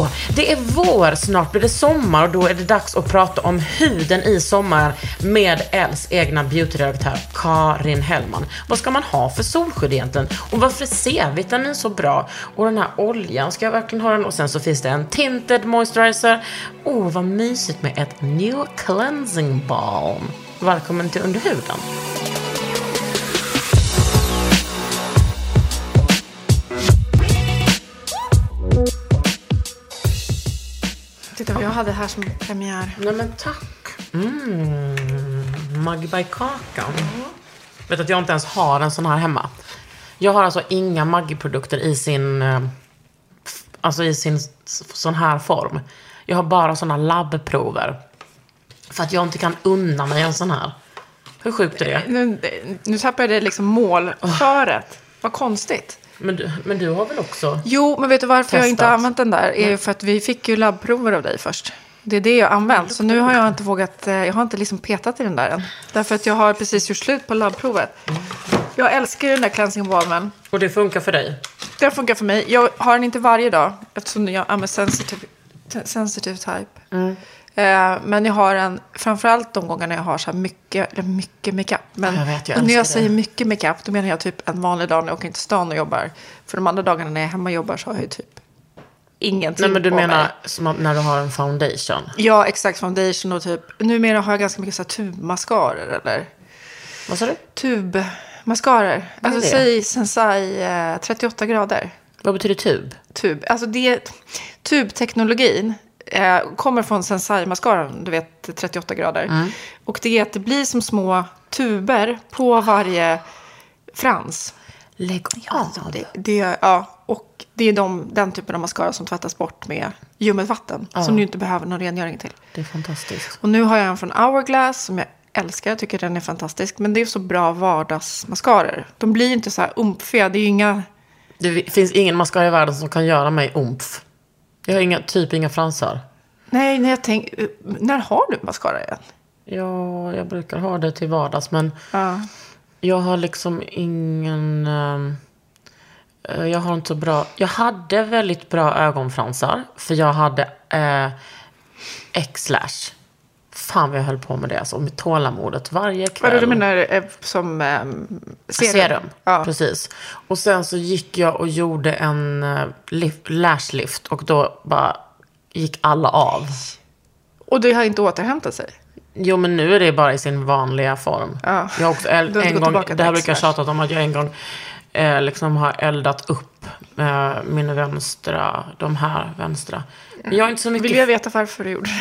Åh, det är vår, snart blir det sommar och då är det dags att prata om huden i sommar med Els egna beautyredaktör Karin Hellman. Vad ska man ha för solskydd egentligen? Och varför är C-vitamin så bra? Och den här oljan, ska jag verkligen ha den? Och sen så finns det en tinted moisturizer. Åh, vad mysigt med ett new cleansing balm. Välkommen till Under Titta vad jag hade här som premiär. Nej men tack. Mm, Maggi by Kakan. Vet du att jag inte ens har en sån här hemma. Jag har alltså inga Maggi-produkter i sin, eh, alltså i sin sån här form. Jag har bara såna labbprover. För att jag inte kan unna mig en sån här. Hur sjukt är det? Nu, nu tappade jag liksom målföret. Vad konstigt. Men du, men du har väl också? Jo, men vet du varför jag inte har Testat. använt den där? är ju för att vi fick ju labbprover av dig först. Det är det jag har använt. Så nu har jag inte vågat, eh, jag har inte liksom petat i den där än. Därför att jag har precis gjort slut på labbprovet. Jag älskar den där cleansing balmen. Och det funkar för dig? Den funkar för mig. Jag har den inte varje dag eftersom jag är sensitive, sensitive type. Eh, men jag har den framförallt de gångerna jag har så här mycket, eller mycket makeup. Men Jag vet, jag när jag älskar det. säger mycket makeup då menar jag typ en vanlig dag när jag åker in till stan och jobbar. För de andra dagarna när jag är hemma och jobbar så har jag ju typ ingenting Nej men du på menar mig. som när du har en foundation? Ja, exakt. Foundation och typ. Numera har jag ganska mycket så här tubmascaror eller Vad sa du? tubmascaror. Alltså säg Sensai eh, 38 grader. Vad betyder tub? tub. Alltså det, tubteknologin eh, kommer från Sensai-mascaran, du vet 38 grader. Och det är att det blir som små tuber på varje frans. Lägg av. Det, det, ja, och det är de, den typen av mascara som tvättas bort med ljummet vatten. Som du inte behöver någon rengöring till. Det är fantastiskt. Och nu har jag en från Hourglass som jag älskar. Jag tycker den är fantastisk. Men det är så bra vardagsmascaror. De blir inte så här umfiga. Det är ju inga... Det finns ingen mascara i världen som kan göra mig omf. Jag har inga, typ inga fransar. Nej, när jag tänk, när har du mascara igen? Ja, jag brukar ha det till vardags, men Ja. jag har liksom ingen... eh, jag har inte så bra... Jag hade väldigt bra ögonfransar, för jag hade eh, X-lash. Fan vad jag höll på med det, alltså, med tålamodet varje kväll. Vad du menar eh, som eh, serum? Serum, Ja. precis. Och sen så gick jag och gjorde en uh, lift, lash lift och då bara gick alla av. Och det har inte återhämtat sig? Jo, men nu är det bara i sin vanliga form. Ja. Jag har också en gått gång, det här brukar jag tjata om att jag en gång eh, liksom har eldat upp eh, min vänstra, de här vänstra. Men jag har inte så mycket... Vill jag veta varför du gjorde det?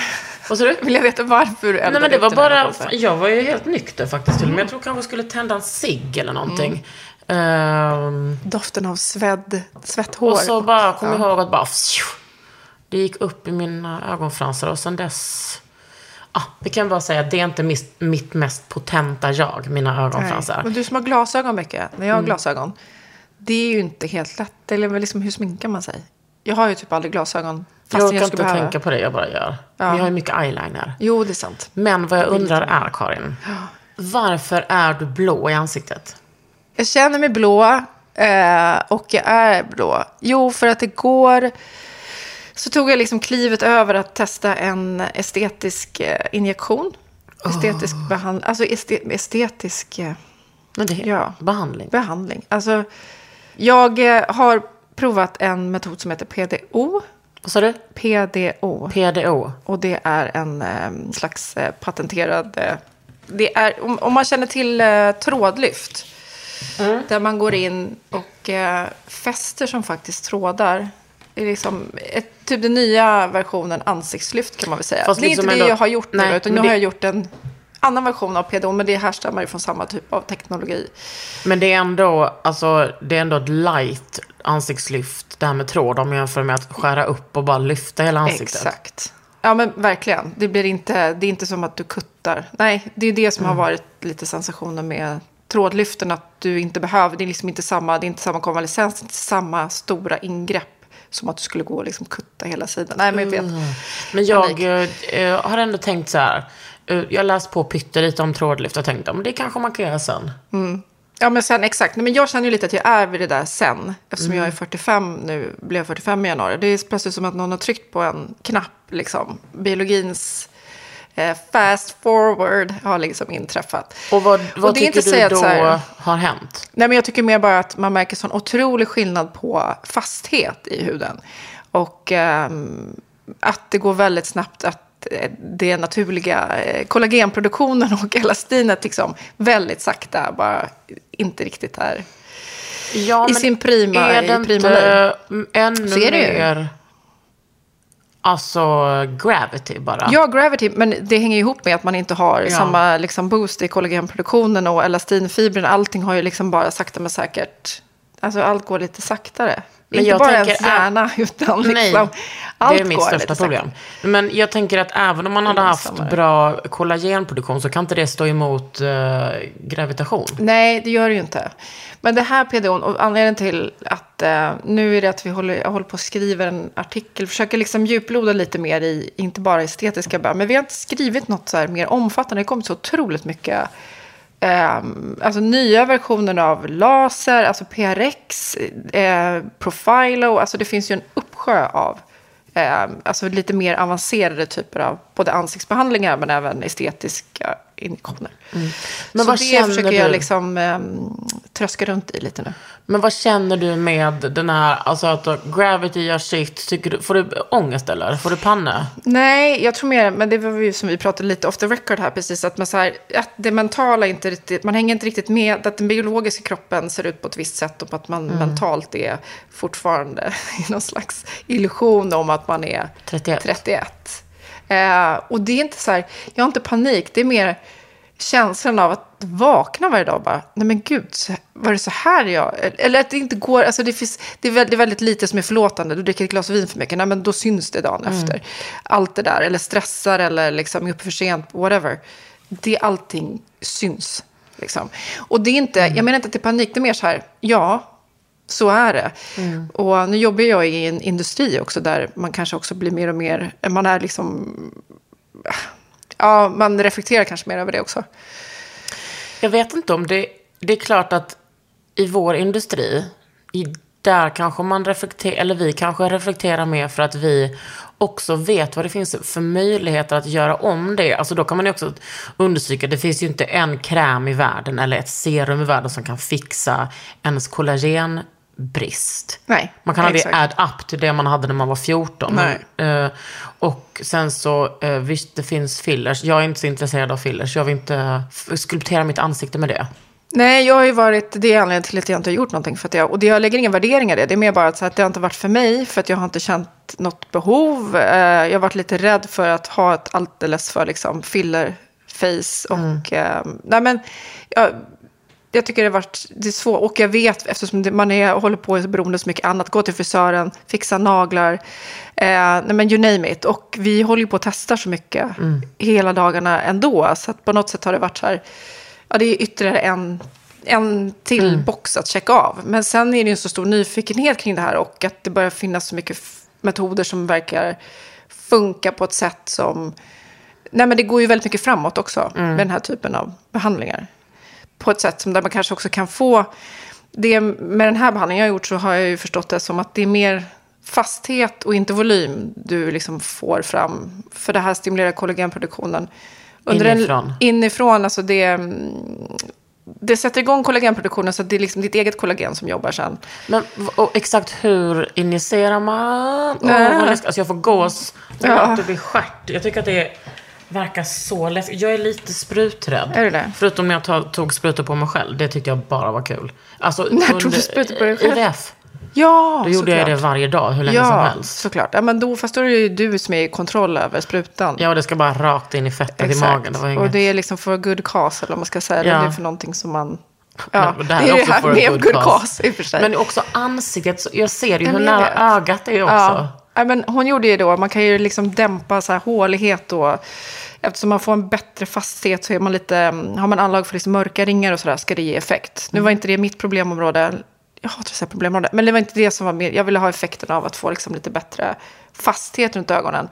Vad sa du? Vill jag veta varför du Nej men det var bara, jag var ju helt nykter faktiskt till och med. Jag tror kanske jag skulle tända en cigg eller någonting. Ehm, Doften av svedd, svetthår. Och så bara kom jag Ja. ihåg att bara... Det gick upp i mina ögonfransar och sen dess... Ah, vi kan bara säga att det är inte mitt, mitt mest potenta jag, mina Nej. ögonfransar. Men du som har glasögon mycket, när jag Mm. har glasögon. Det är ju inte helt lätt. Eller väl liksom, hur sminkar man sig? Jag har ju typ aldrig glasögon. jag Fast orkar jag, inte skulle behöva. tänka på det, jag bara gör. Ja. Vi har ju mycket eyeliner. Jo, det är sant. Men vad jag undrar är, Karin. Varför är du blå i ansiktet? Jag känner mig blå eh, och jag är blå. Jo, för att det går... Så tog jag liksom klivet över att testa en estetisk eh, injektion. Estetisk behandling. Alltså este, estetisk eh, Men det Ja. behandling. behandling. Alltså, Jag har provat en metod som heter PDO. Vad sa du? PDO. PDO. Och det är en eh, slags eh, patenterad... Eh, det är, om, om man känner till eh, trådlyft. Där man går in och eh, fäster som faktiskt trådar. Det är liksom ett, typ den nya versionen ansiktslyft kan man väl säga. Fast det är liksom inte det ändå- jag har gjort Nej, nu. Utan nu men har det- jag gjort en annan version av PDO. Men det härstammar ju från samma typ av teknologi. Men det är ändå, alltså, det är ändå ett light ansiktslyft, det här med tråd, om jag jämför med att skära upp och bara lyfta hela ansiktet. Exakt. Ja, men verkligen. Det, blir inte, det är inte som att du kuttar. Nej, det är det som Mm. har varit lite sensationen med trådlyften. Att du inte behöver, det är liksom inte samma, det är inte samma konvalescens, det är inte samma stora ingrepp. Som att du skulle gå och liksom kutta hela sidan. Nej, men jag vet. Men jag Panik. eh, har ändå tänkt så här, eh, jag har läst på pyttelite om trådlyft och tänkt, men det kanske man kan göra sen. Ja, men sen exakt. Nej, men jag känner ju lite att jag är vid det där sen. Eftersom Mm. jag är 45 nu, blev 45 i januari. Det är plötsligt som att någon har tryckt på en knapp. Liksom. Biologins eh, fast forward har liksom inträffat. Och vad, vad det är inte tycker du då här- har hänt? Nej, men jag tycker mer bara att man märker sån otrolig skillnad på fasthet i huden. Och ehm, att det går väldigt snabbt att eh, det naturliga eh, kollagenproduktionen och elastinet liksom väldigt sakta bara inte riktigt är Ja, i sin prima, är i det prima inte mm, ännu Så är det ju. mer, alltså gravity bara? Ja, gravity, men det hänger ihop med att man inte har Ja. samma liksom, boost i kollagenproduktionen och elastinfibren. Allting har ju liksom bara sakta men säkert, alltså allt går lite saktare. Men inte jag bara tänker ens att- hjärna, utan liksom, Nej, allt det är mitt största problem. Men jag tänker att även om man hade haft bra kollagenproduktion så kan inte det stå emot eh, gravitation. Nej, det gör det ju inte. Men det här PDOn, och anledningen till att eh, nu är det att vi håller, jag håller på att skriva en artikel, försöker liksom djuploda lite mer i, inte bara estetiska men vi har inte skrivit något så här mer omfattande. Det har kommit så otroligt mycket, eh, alltså nya versioner av laser, alltså PRX, eh, Profilo, alltså det finns ju en uppsjö av eh, alltså lite mer avancerade typer av både ansiktsbehandlingar men även estetiska injektioner. Mm. Men så vad det känner försöker du? jag liksom eh, tröska runt i lite nu. Men vad känner du med den här, alltså att gravity gör sitt, tycker du, får du ångest eller? Får du panna? Nej, jag tror mer, men det var ju som vi pratade lite off the record här precis, att, man så här, att det mentala inte riktigt, man hänger inte riktigt med, att den biologiska kroppen ser ut på ett visst sätt och att man mentalt är fortfarande i någon slags illusion om att man är 31. 31. Eh, och det är inte så här, jag har inte panik, det är mer känslan av att vakna varje dag och bara, nej men gud, var det så här jag... Eller att det inte går, alltså det, finns, det, är väldigt, det är väldigt lite som är förlåtande. Du dricker ett glas vin för mycket, nej men då syns det dagen efter. Allt det där, eller stressar eller liksom är uppe för sent, whatever. Det, allting syns. Liksom. Och det är inte, jag menar inte att det är panik, det är mer så här, ja, så är det. Och nu jobbar jag i en industri också där man kanske också blir mer och mer, man är liksom, ja, man reflekterar kanske mer över det också. Jag vet inte om det, det är klart att i vår industri, i, där kanske man reflekterar, eller vi kanske reflekterar mer för att vi också vet vad det finns för möjligheter att göra om det. Alltså då kan man ju också understryka, det finns ju inte en kräm i världen eller ett serum i världen som kan fixa ens kollagenbrist. Nej, Man kan aldrig exakt. add up till det man hade när man var 14. Nej. Men, eh, och sen så, eh, visst det finns fillers. Jag är inte så intresserad av fillers. Jag vill inte f- skulptera mitt ansikte med det. Nej, jag har ju varit, det är anledningen till att jag inte har gjort någonting. För att jag, och det, jag lägger ingen värdering i det. Det är mer bara att, att det har inte varit för mig. För att jag har inte känt något behov. Eh, jag har varit lite rädd för att ha ett alldeles för liksom, filler-face. Och, eh, nej men, jag, jag tycker det har varit det är svårt. Och jag vet, eftersom man är, håller på är beroende så mycket annat. Gå till frisören, fixa naglar. Eh, nej men you name it. Och vi håller ju på att testa så mycket hela dagarna ändå. Så att på något sätt har det varit så här. Ja, det är ytterligare en, en till box att checka av. Men sen är det ju en så stor nyfikenhet kring det här. Och att det börjar finnas så mycket metoder som verkar funka på ett sätt som... Nej, men det går ju väldigt mycket framåt också med den här typen av behandlingar på ett sätt som där man kanske också kan få... Det, med den här behandlingen jag har gjort så har jag ju förstått det som att det är mer fasthet och inte volym du liksom får fram. För det här stimulerar kollagenproduktionen. Inifrån. En, inifrån, alltså det... mm, det sätter igång kollagenproduktionen så att det är liksom ditt eget kollagen som jobbar sen. Men och exakt hur injicerar man? Läskigt. alltså jag får gås. Ja. Ja. Blir stjärt. Jag tycker att det verkar så läskigt. Jag är lite spruträdd. Är du det? Förutom jag tog, tog sprutor på mig själv. Det tyckte jag bara var kul. Alltså, När tog du sprutor på dig själv? IVF. Ja, Då gjorde jag det såklart. varje dag, hur länge som Ja, helst. såklart. Ja, men då, fast då är det ju du som är i kontroll över sprutan. Ja, och det ska bara rakt in i fettet i magen. Det var inget... Och det är liksom for a good cause, eller vad man ska säga. Ja. Det är för någonting som man... Ja, Men det, här är också det här for a med good cause. cause, i och för sig. Men också ansiktet. Jag ser ju hur nära ögat det är också. Ja. Ja, men hon gjorde ju då, man kan ju liksom dämpa så här hålighet då. Eftersom man får en bättre fasthet så är man lite, har man anlag för liksom mörka ringar och sådär ska det ge effekt. Nu var inte det mitt problemområde, jag hatar att säga problemområde, men det var inte det som var mer, jag ville ha effekten av att få liksom lite bättre fasthet runt ögonen.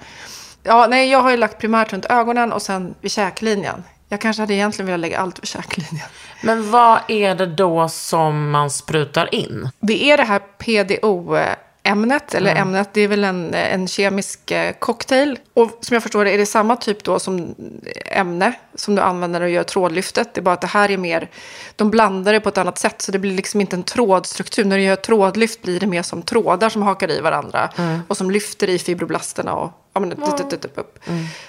Ja, nej, jag har ju lagt primärt runt ögonen och sen vid käklinjen. Jag kanske hade egentligen velat lägga allt vid käklinjen. Men vad är det då som man sprutar in? Det är det här PDO-ämnet, eller ämnet, det är väl en, en kemisk eh, cocktail. Och som jag förstår det är det samma typ då som ämne som du använder när du gör trådlyftet. Det är bara att det här är mer, de blandar det på ett annat sätt så det blir liksom inte en trådstruktur. När du gör trådlyft blir det mer som trådar som hakar i varandra och som lyfter i fibroblasterna och ja, men, tut, tut, tut, upp.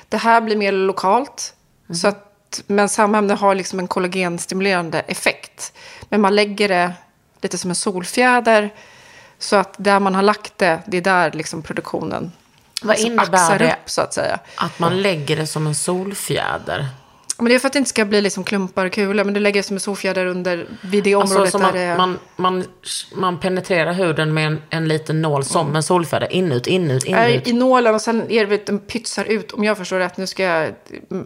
Det här blir mer lokalt. Så att, men samma ämne har liksom en kollagenstimulerande effekt. Men man lägger det lite som en solfjäder. Så att där man har lagt det, det är där liksom produktionen Vad liksom innebär axar det? upp så att säga. Att man lägger det som en solfjäder. Men det är för att det inte ska bli liksom klumpar och kulor. Men du lägger det som en solfjäder under, vid det Alltså området där man, det är... man, man, man penetrerar huden med en, en liten nål som en solfjäder. Inut, inut, inut. i nålen och sen är det den pytsar ut. Om jag förstår rätt, nu ska jag...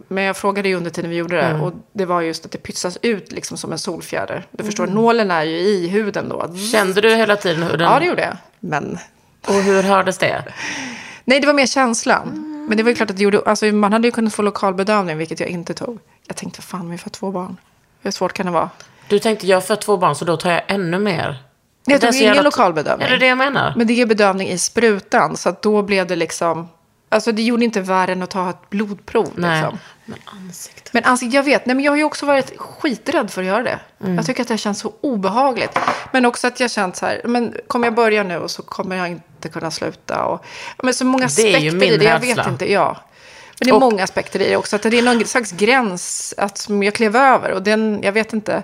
Men jag frågade ju under tiden vi gjorde det. Mm. Och det var just att det pytsas ut liksom som en solfjäder. Du förstår, Mm. nålen är ju i huden då. Kände du hela tiden hur den... Ja, det gjorde jag. Men... Och hur hördes det? Nej, det var mer känslan. Men det var ju klart att det gjorde... Alltså, man hade ju kunnat få lokalbedövning, vilket jag inte tog. Jag tänkte, fan, vi får två barn. Hur svårt kan det vara? Du tänkte, jag fött två barn så då tar jag ännu mer. Jag Det är tog så ingen jävla- lokalbedövning. Är det det jag menar? Men det är bedövning i sprutan, så att då blev det liksom... Alltså det gjorde inte värre än att ta ett blodprov. Nej. Liksom. Men ansiktet. Men ansiktet, jag vet, nej men jag har ju också varit skiträdd för att göra det. Mm. Jag tycker att det känns så obehagligt. Men också att jag känt så här, men kommer jag börja nu och så kommer jag inte kunna sluta. Och, men så många Det är ju aspekter min i det, jag vet inte. Ja. Men det är Och- många aspekter i det också. Att det är någon slags gräns att, som jag klev över. Och den, jag vet inte.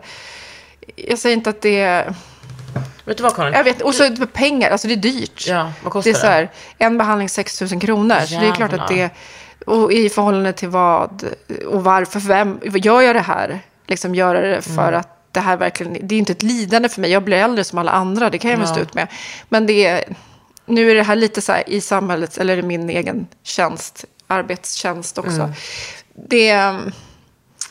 Jag säger inte att det är... Vet du vad Karin? Jag vet, och så pengar, alltså det är dyrt. Ja, vad kostar det? Är så här, en behandling 6 000 kronor. Så det är klart att det, och i förhållande till vad och varför, för vem, gör jag det här? Liksom göra det för Mm. att det här verkligen, det är inte ett lidande för mig. Jag blir äldre som alla andra, det kan jag väl Ja. stå ut med. Men det är, nu är det här lite så här i samhället, eller i min egen tjänst, arbetstjänst också. Mm. Det är,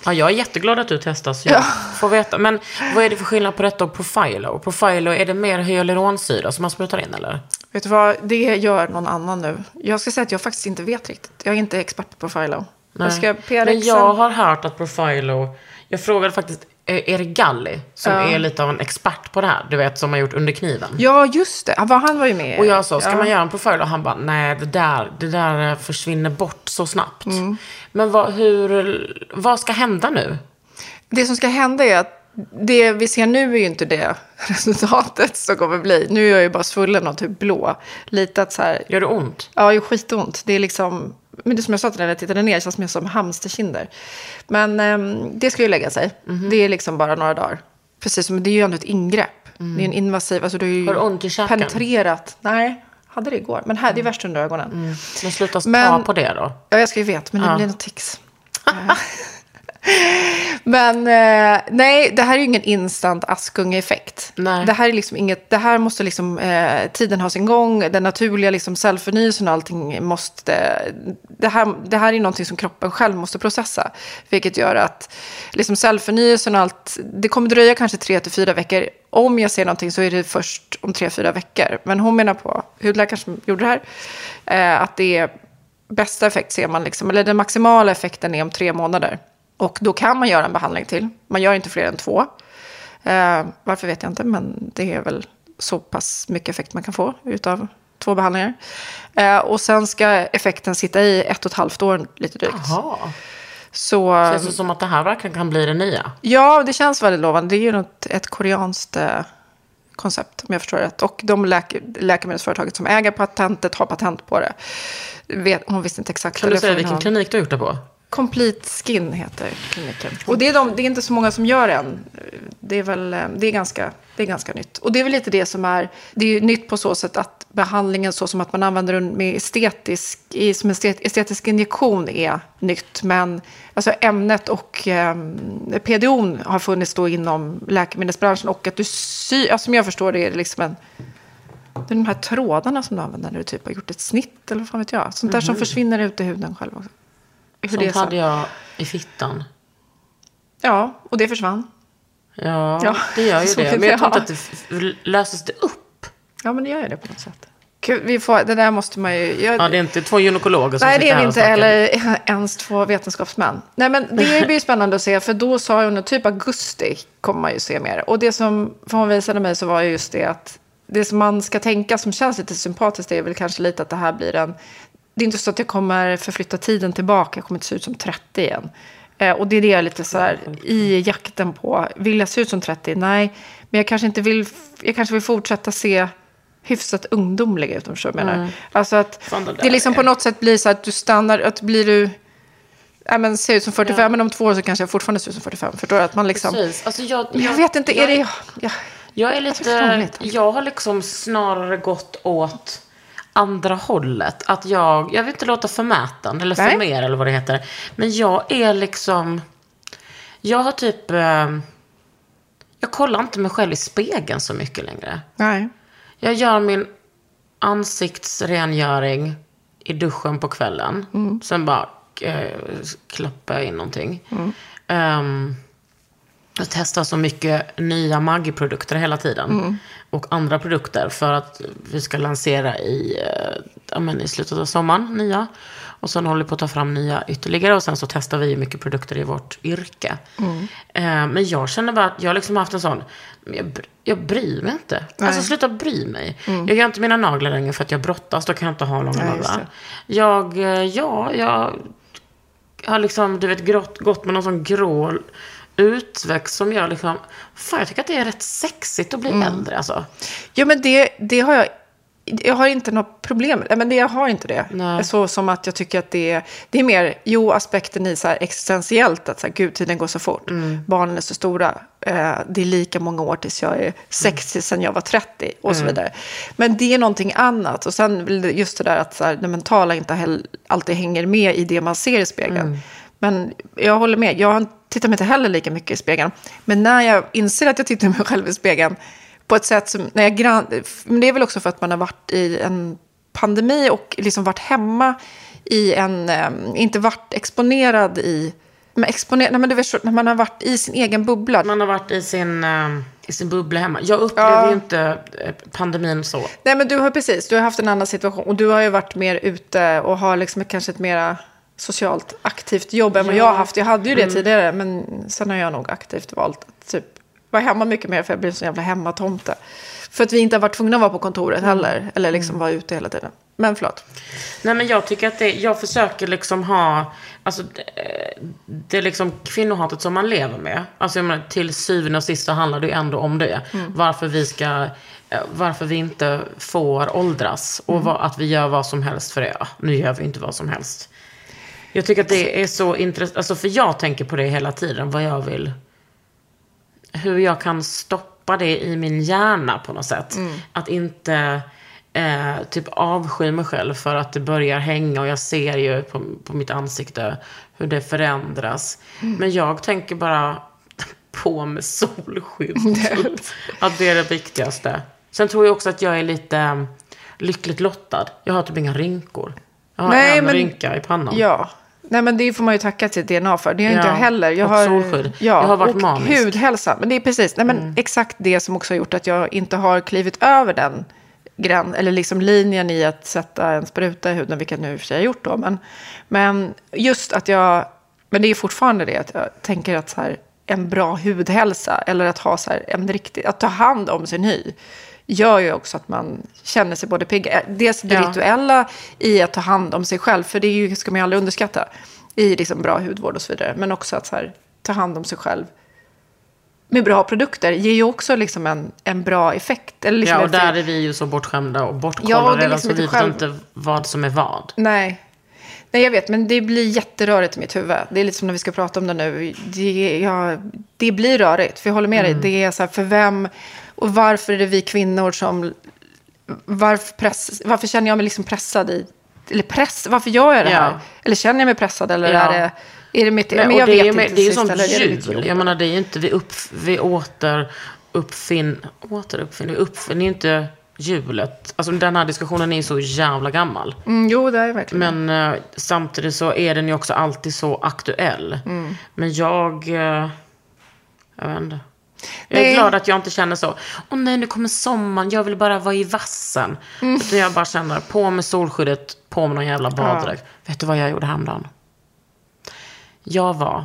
Ja, jag är jätteglad att du testar så jag får veta. Men vad är det för skillnad på detta och Profilo? Profilo, är det mer hyaluronsyra som man sprutar in eller? vet du vad, det gör någon annan nu. Jag ska säga att jag faktiskt inte vet riktigt. Jag är inte expert på Profilo. Jag ska Men jag har hört att Profilo, jag frågade faktiskt Erik Galli, som Ja. är lite av en expert på det här, du vet, som har gjort Under kniven. Ja, just det. Han var, ju med. Och jag sa, ska ja. man göra en profil? Och han bara, nej det där, det där eh, försvinner bort så snabbt. Mm. Men vad, hur, vad ska hända nu? Det som ska hända är att det vi ser nu är ju inte det resultatet som kommer bli. Nu är jag ju bara svullen och typ blå. Lite att så här, Gör det ont? ja, det är skitont. Det är liksom, men det som jag sa till när jag tittade ner, det känns mer som hamsterkinder. Men ehm, det ska ju lägga sig. Mhm. Det är liksom bara några dagar. Precis som, det är ju ändå ett ingrepp. Det är en invasiv, alltså du har ju Mm. Har ont i käken? penetrerat. Nej, hade det igår. Men här, det är värst under ögonen. Men sluta ta Men- på det då. Ja, jag ska ju veta, men det Ja. blir något tics. Men eh, nej, det här är ju ingen instant Askunge-effekt. Det här är liksom inget, det här måste liksom, eh, tiden ha sin gång, den naturliga liksom cellförnyelsen och allting måste, det här, det här är någonting som kroppen själv måste processa. Vilket gör att liksom cellförnyelsen och allt, det kommer dröja kanske tre till fyra veckor. Om jag ser någonting så är det först om tre, fyra veckor. Men hon menar på, hudläkaren som gjorde det här, eh, att det är bästa effekt ser man, liksom, eller den maximala effekten är om tre månader. Och då kan man göra en behandling till. Man gör inte fler än två. Eh, varför vet jag inte, men det är väl så pass mycket effekt man kan få utav två behandlingar. Eh, och sen ska effekten sitta i ett och ett halvt år lite drygt. Jaha. Så, Känns det som att det här verkligen kan bli det nya? ja, det känns väldigt lovande. Det är ju något, ett koreanskt eh, koncept, om jag förstår rätt. Och de läke, läkemedelsföretaget som äger patentet har patent på det. Vet, hon visste inte exakt. Kan du säga vilken klinik du har gjort det på? Complete Skin heter kliniken. Och det är, de, det är inte så många som gör än. Det är väl eh, det är ganska, det är ganska nytt. Och det är väl lite det som är, det är ju nytt på så sätt att behandlingen så som att man använder den med estetisk, som en estet- estetisk injektion är nytt. Men alltså ämnet och eh, PDO har funnits då inom läkemedelsbranschen. Och att du sy, alltså, som jag förstår det är det liksom en, det är de här trådarna som du använder när du typ har gjort ett snitt eller vad fan vet jag. Sånt där som försvinner ut i huden själv också. Hur det Sånt så. hade jag i fittan. Ja, och det försvann. Ja, Ja, det gör ju det. det- Men jag tror inte att det löses det upp. Ja, men det gör ju det på något sätt. Gud, vi får, det där måste man ju... Jag, Ja, det är inte två gynekologer som nej, det är och inte. Eller ens två vetenskapsmän. Nej, men det blir spännande att se. För då sa hon typ augusti kommer man ju se mer. Och det som för hon visade mig så var ju just det att det som man ska tänka som känns lite sympatiskt är väl kanske lite att det här blir en... Det är inte så att jag kommer förflytta tiden tillbaka. Jag kommer inte se ut som 30 igen. Eh, och det är det jag är lite så här i jakten på. Vill jag se ut som 30? Nej. Men jag kanske inte vill... Jag kanske vill fortsätta se hyfsat ungdomlig ut om du jag menar. Alltså att Fan, det det liksom på är- något sätt blir så att du stannar, att blir du... Ja, men ser ut som 45, men om två år så kanske jag fortfarande ser ut som 45. Förstår du? Att man liksom... Precis. Alltså, jag, Jag vet inte, är det... Ja, Jag är förstår lite, lite. jag har liksom snarare gått åt andra hållet. Att jag, jag vill inte låta förmäten eller Nej. förmer eller vad det heter. Men jag är liksom, jag har typ, eh, jag kollar inte mig själv i spegeln så mycket längre. nej. Jag gör min ansiktsrengöring i duschen på kvällen. Sen bara eh, klappar jag in någonting. Ehm, jag testar så mycket nya Maggi-produkter hela tiden. Och andra produkter för att vi ska lansera i, eh, ja, men i slutet av sommaren, nya. Och sen håller vi på att ta fram nya ytterligare. Och sen så testar vi mycket produkter i vårt yrke. Eh, men jag känner bara att jag liksom har haft en sån, jag, jag bryr mig inte. Alltså sluta bry mig. Jag gör inte mina naglar längre för att jag brottas, då kan jag inte ha långa Nej, naglar. Jag, eh, ja, jag har liksom, du vet, grått, gått med någon sån grå utväxt som gör liksom, fan jag tycker att det är rätt sexigt att bli Mm. äldre alltså. Jo, men det, det har jag... Jag har inte något problem men det, jag har inte det. Nej. Så som att jag tycker att det är, det är mer, jo, aspekten i så här existentiellt, att så här, gud, tiden går så fort. Mm. Barnen är så stora. Eh, det är lika många år tills jag är 60 sen jag var 30 och Mm. så vidare. Men det är någonting annat. Och sen just det där att så här, det mentala inte alltid hänger med i det man ser i spegeln. Men jag håller med, jag tittar mig inte heller lika mycket i spegeln. Men när jag inser att jag tittar mig själv i spegeln på ett sätt som, när jag grann, men det är väl också för att man har varit i en pandemi och liksom varit hemma i en, eh, inte varit exponerad i, men exponerad, nej men du vet, så- när man har varit i sin egen bubbla. Man har varit i sin, eh, i sin bubbla hemma. Jag upplever ju inte eh, pandemin så. Nej men du har precis, du har haft en annan situation och du har ju varit mer ute och har liksom kanske ett mera socialt aktivt jobb än vad jag har haft. Jag hade ju det tidigare men sen har jag nog aktivt valt att typ vara hemma mycket mer för jag blev så jävla hemmatomte. För att vi inte har varit tvungna att vara på kontoret heller eller liksom vara ute hela tiden. Men förlåt. Nej men jag tycker att det, jag försöker liksom ha, alltså det, det är liksom kvinnohatet som man lever med. Alltså jag menar, till syvende och sist så handlar det ju ändå om det. Varför vi ska, eh, varför vi inte får åldras. Och vad, att vi gör vad som helst för det. Ja, nu gör vi inte vad som helst. Jag tycker att det är så intressant, alltså för jag tänker på det hela tiden, vad jag vill, hur jag kan stoppa det i min hjärna på något sätt. Att inte eh, typ avsky mig själv för att det börjar hänga och jag ser ju på, på mitt ansikte hur det förändras. Men jag tänker bara på med solskydd. att det är det viktigaste. Sen tror jag också att jag är lite eh, lyckligt lottad. Jag har typ inga rynkor. Jag har Nej, en men- rynka i pannan. Ja. Nej men det får man ju tacka till DNA för. Det har Ja, inte jag heller. Jag och har, solskydd. Ja, Jag har varit och manisk. Mm. hudhälsa. Men det är precis, nej men exakt det som också har gjort att jag inte har klivit över den gräns, eller liksom linjen i att sätta en spruta i huden, vilket jag nu i och för sig har gjort då. Men, men just att jag, men det är fortfarande det att jag tänker att så här, en bra hudhälsa, eller att ha så här, en riktig, att ta hand om sin hy, gör ju också att man känner sig både pigg. eh, Dels det Ja. rituella i att ta hand om sig själv, för det är ju, ska man ju aldrig underskatta. i liksom bra hudvård och så vidare. Men också att här, ta hand om sig själv med bra produkter ger ju också liksom en, en bra effekt. Eller liksom Ja, och där är vi ju så bortskämda och bortkollade Ja, och det är redan liksom så vi inte vet själv- inte vad som är vad. Nej. Nej, jag vet, men det blir jätterörigt i mitt huvud. Det är lite som när vi ska prata om det nu. Det, ja, det blir rörigt, för jag håller med Mm. dig. Det är så här, för vem och varför är det vi kvinnor som... Varför, press, varför känner jag mig liksom pressad i... Eller press, varför gör jag det här? Ja. Eller känner jag mig pressad? Eller Ja. är det... Är det mitt... Nej, men jag det vet är ju, inte. det är jul. jobb? Jag menar, det är ju inte vi, upp, vi åter uppfinn, återuppfinner, uppfinner ju inte hjulet. Alltså den här diskussionen är ju så jävla gammal. Mm, jo, det är verkligen. Men eh, samtidigt så är den ju också alltid så aktuell. Mm. Men jag... Eh, jag vet inte. Jag är Nej. glad att jag inte känner så. Åh nej, nu kommer sommaren. Jag vill bara vara i vassen. Mm. Utan jag bara känner, på med solskyddet, på med någon jävla baddräkt. Vet du vad jag gjorde häromdagen? Jag var...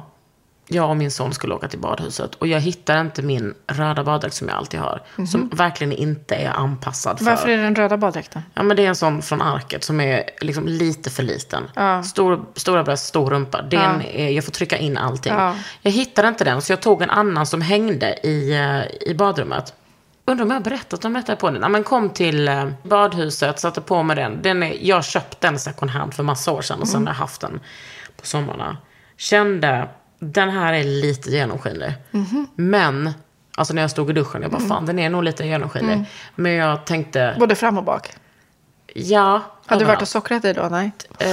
Jag och min son skulle åka till badhuset. Och jag hittade inte min röda baddräkt som jag alltid har. Som verkligen inte är anpassad för... Mhm. Varför är den röda baddräkten? Ja, men det är en sån från arket som är liksom lite för liten. Stor, stora bröst, stor rumpa. Den är, jag får trycka in allting. Ja. Jag hittade inte den, så jag tog en annan som hängde i, eh, i badrummet. Undrar om jag har berättat om detta på den. Ja, men kom till eh, badhuset, satte på mig den. den är, jag köpte den second hand för massa år sedan och sen har jag haft den på sommarna. Kände, den här är lite genomskinlig. Men, alltså när jag stod i duschen, jag bara fan den är nog lite genomskinlig. Men jag tänkte, Både fram och bak. ja. Har du varit och sockrat dig då? Nej. Eh,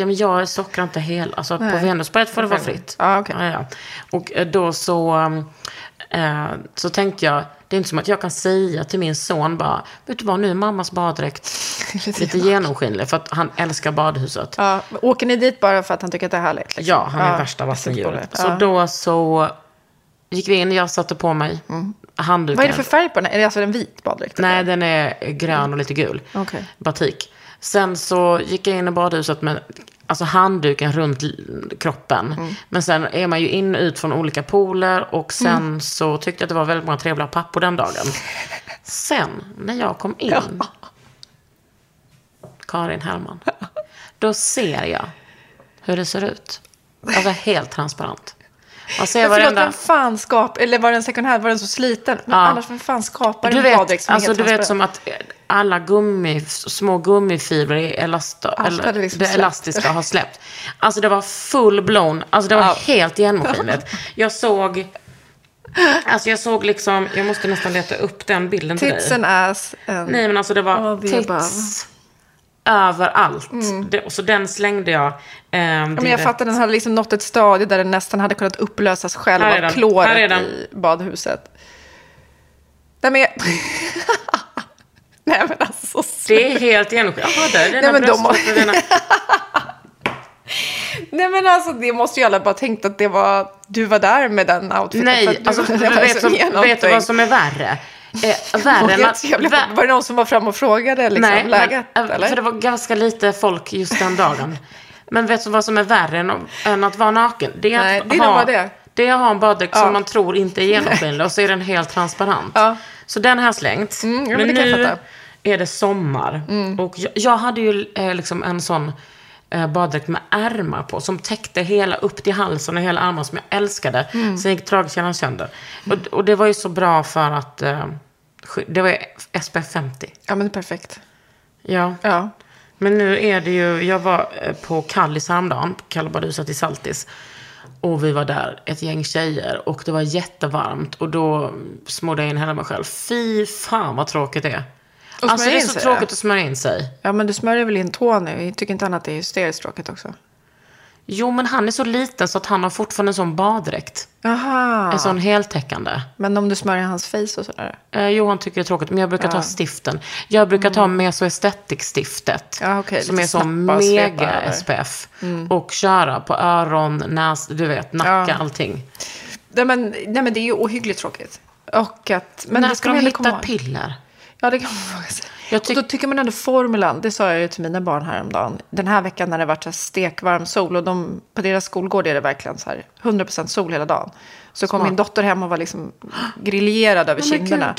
ja, men jag sockrar inte hela. Alltså på Venusberget får det vara fritt. Ja, okej. Ja, ja. Och eh, då så, eh, så tänkte jag, det är inte som att jag kan säga till min son bara, vet du vad, nu är mammas baddräkt lite genomskinlig. För att han älskar badhuset. Ja, åker ni dit bara för att han tycker att det är härligt? liksom? Ja, han är Ja, värsta vassendjuret. det. Så Ja. då så gick vi in, jag satte på mig handduken. Vad är det för färg på den? Är det alltså en vit baddräkt? Nej, den är grön och lite gul. Okej. Batik. Sen så gick jag in i badhuset med alltså handduken runt kroppen. Mm. Men sen är man ju in och ut från olika pooler och sen Mm. så tyckte jag att det var väldigt många trevliga pappor den dagen. Sen, när jag kom in, Karin Hellman, då ser jag hur det ser ut. Alltså helt transparent. Ser Men förlåt, varenda... vem fan skap... Eller var den second hand? Var den så sliten? Men Ja. annars, vem fan skapar Du en vet, baddräkt som är alltså, helt du vet som att alla gummi, små gummifibrer i elasta, Allt eller, hade liksom det elastiska har släppt. Alltså det var full blown, alltså det var Ja. helt genomskinligt. Jag såg, alltså jag såg liksom, jag måste nästan leta upp den bilden till Tits dig. and ass. And... Nej men alltså det var tits överallt. Det, och så den slängde jag. ehm, Ja, men jag fattar, den hade liksom nått ett stadie där den nästan hade kunnat upplösas själv av kloret i badhuset. Nej men... jag- Nej men alltså. Det är helt genomskinligt. Jaha, där är Nej, dina har- bröstvårtor. dina- Nej men alltså det måste ju alla bara tänkt att det var... Du var där med den outfiten. Nej, att du- alltså, det vet, som vet du vad som är värre? Eh, värre än att... Var det någon som var fram och frågade liksom, Nej, läget? men, äh, eller? för det var ganska lite folk just den dagen. Men vet du vad som är värre än, än att vara naken? Det är Nej, att det ha, det. det är att ha en baddräkt Ja. som man tror inte är genomskinlig och så är den helt transparent. Ja. Så den har jag slängt. Mm, ja, men men nu. Mm. är det sommar. Och jag, jag hade ju eh, liksom en sån eh, baddräkt med ärmar på som täckte hela upp till halsen och hela armarna som jag älskade. Mm. Sen gick dragkedjan sönder. Och, och det var ju så bra för att eh, det var SPF 50. Ja men perfekt. Ja. Ja. Men nu är det ju, jag var eh, på Kallis häromdagen, på i Saltis. Och vi var där, ett gäng tjejer, och det var jättevarmt. Och då smorde jag in hela mig själv. Fy fan vad tråkigt det är. Och Alltså det är så tråkigt ja. att smörja in sig. Ja men du smörjer väl in tån nu? Tycker inte han att det är hysteriskt tråkigt också? Jo, men han är så liten så att han har fortfarande en sån baddräkt. Jaha. En sån heltäckande. Men om du smörjer hans face och sådär? Eh, jo, han tycker det är tråkigt, men jag brukar ta stiften. Jag brukar ta Meso Aesthetic-stiftet. Mm. Ja, okej, som är så snabba och svepa mega. SPF. Och köra på öron, näs, du vet, nacka, Ja. allting. Nej men, nej men det är ju ohyggligt tråkigt. Och att... Men När ska de hitta komma piller? Ja, det kan man fråga sig. Jag och tyck- då tycker man ändå formulan, det sa jag ju till mina barn häromdagen. Den här veckan när det varit så stekvarm sol och de, på deras skolgård är det verkligen så här 100% sol hela dagen. Så kom min dotter hem och var liksom grillerad över Oh kinderna.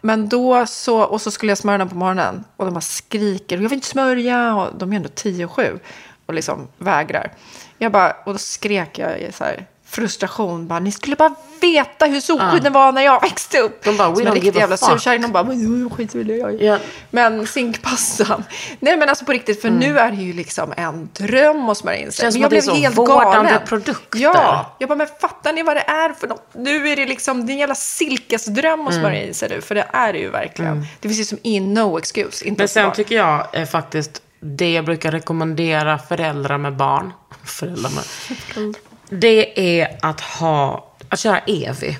Men då så, och så skulle jag smörja den på morgonen och de bara skriker, jag vill inte smörja, och de är ändå 10 och 7. och liksom vägrar. Jag bara, och då skrek jag så här frustration. Bara, ni skulle bara veta hur solskydden var när jag växte upp. De bara, we Som en don't riktig give a jävla surkärring. De bara, "Men, skit vill jag Ja. Men zinkpastan. Nej men alltså på riktigt, för nu är det ju liksom en dröm att smörja in sig. Känns Men det är så vårdande produkter. Ja, jag bara, men fattar ni vad det är för något? Nu är det liksom, det är en jävla silkesdröm Mm. att smörja in sig nu. För det är det ju verkligen. Det finns ju som in no excuse. Inte Men sen barn. tycker jag eh, faktiskt, det jag brukar rekommendera föräldrar med barn, föräldrar med, det är att ha, att köra Evi.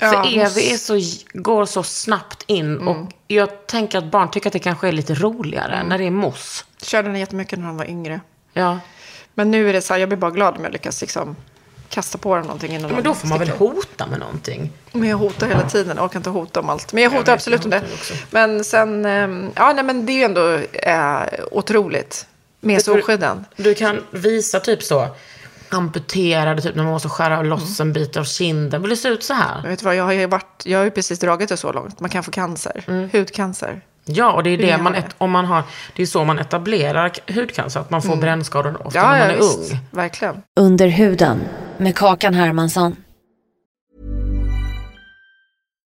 Ja, För Evi måste- är så, går så snabbt in och jag tänker att barn tycker att det kanske är lite roligare när det är mousse. Körde den jättemycket när han var yngre. Ja. Men nu är det så här, jag blir bara glad om jag lyckas liksom kasta på dem någonting innan Men de då får man väl hota med någonting. Men jag hotar hela tiden. Jag orkar inte hota om allt. Men jag hotar vet, absolut jag om det. också. Men sen, ehm, ja nej men det är ju ändå eh, otroligt. Med solskydden. Du kan visa typ så, amputerade, typ när man måste skära loss en bit av kinden. Vill det se ut så här? Vet du vad, jag har ju, varit, jag har ju precis dragit det så långt. Man kan få cancer. Hudcancer. Ja, och det är det man, ett, om man har, det är så man etablerar hudcancer, att man får brännskador ofta Ja, när man ja är visst. ung. Verkligen. Under huden med Kakan Hermansson.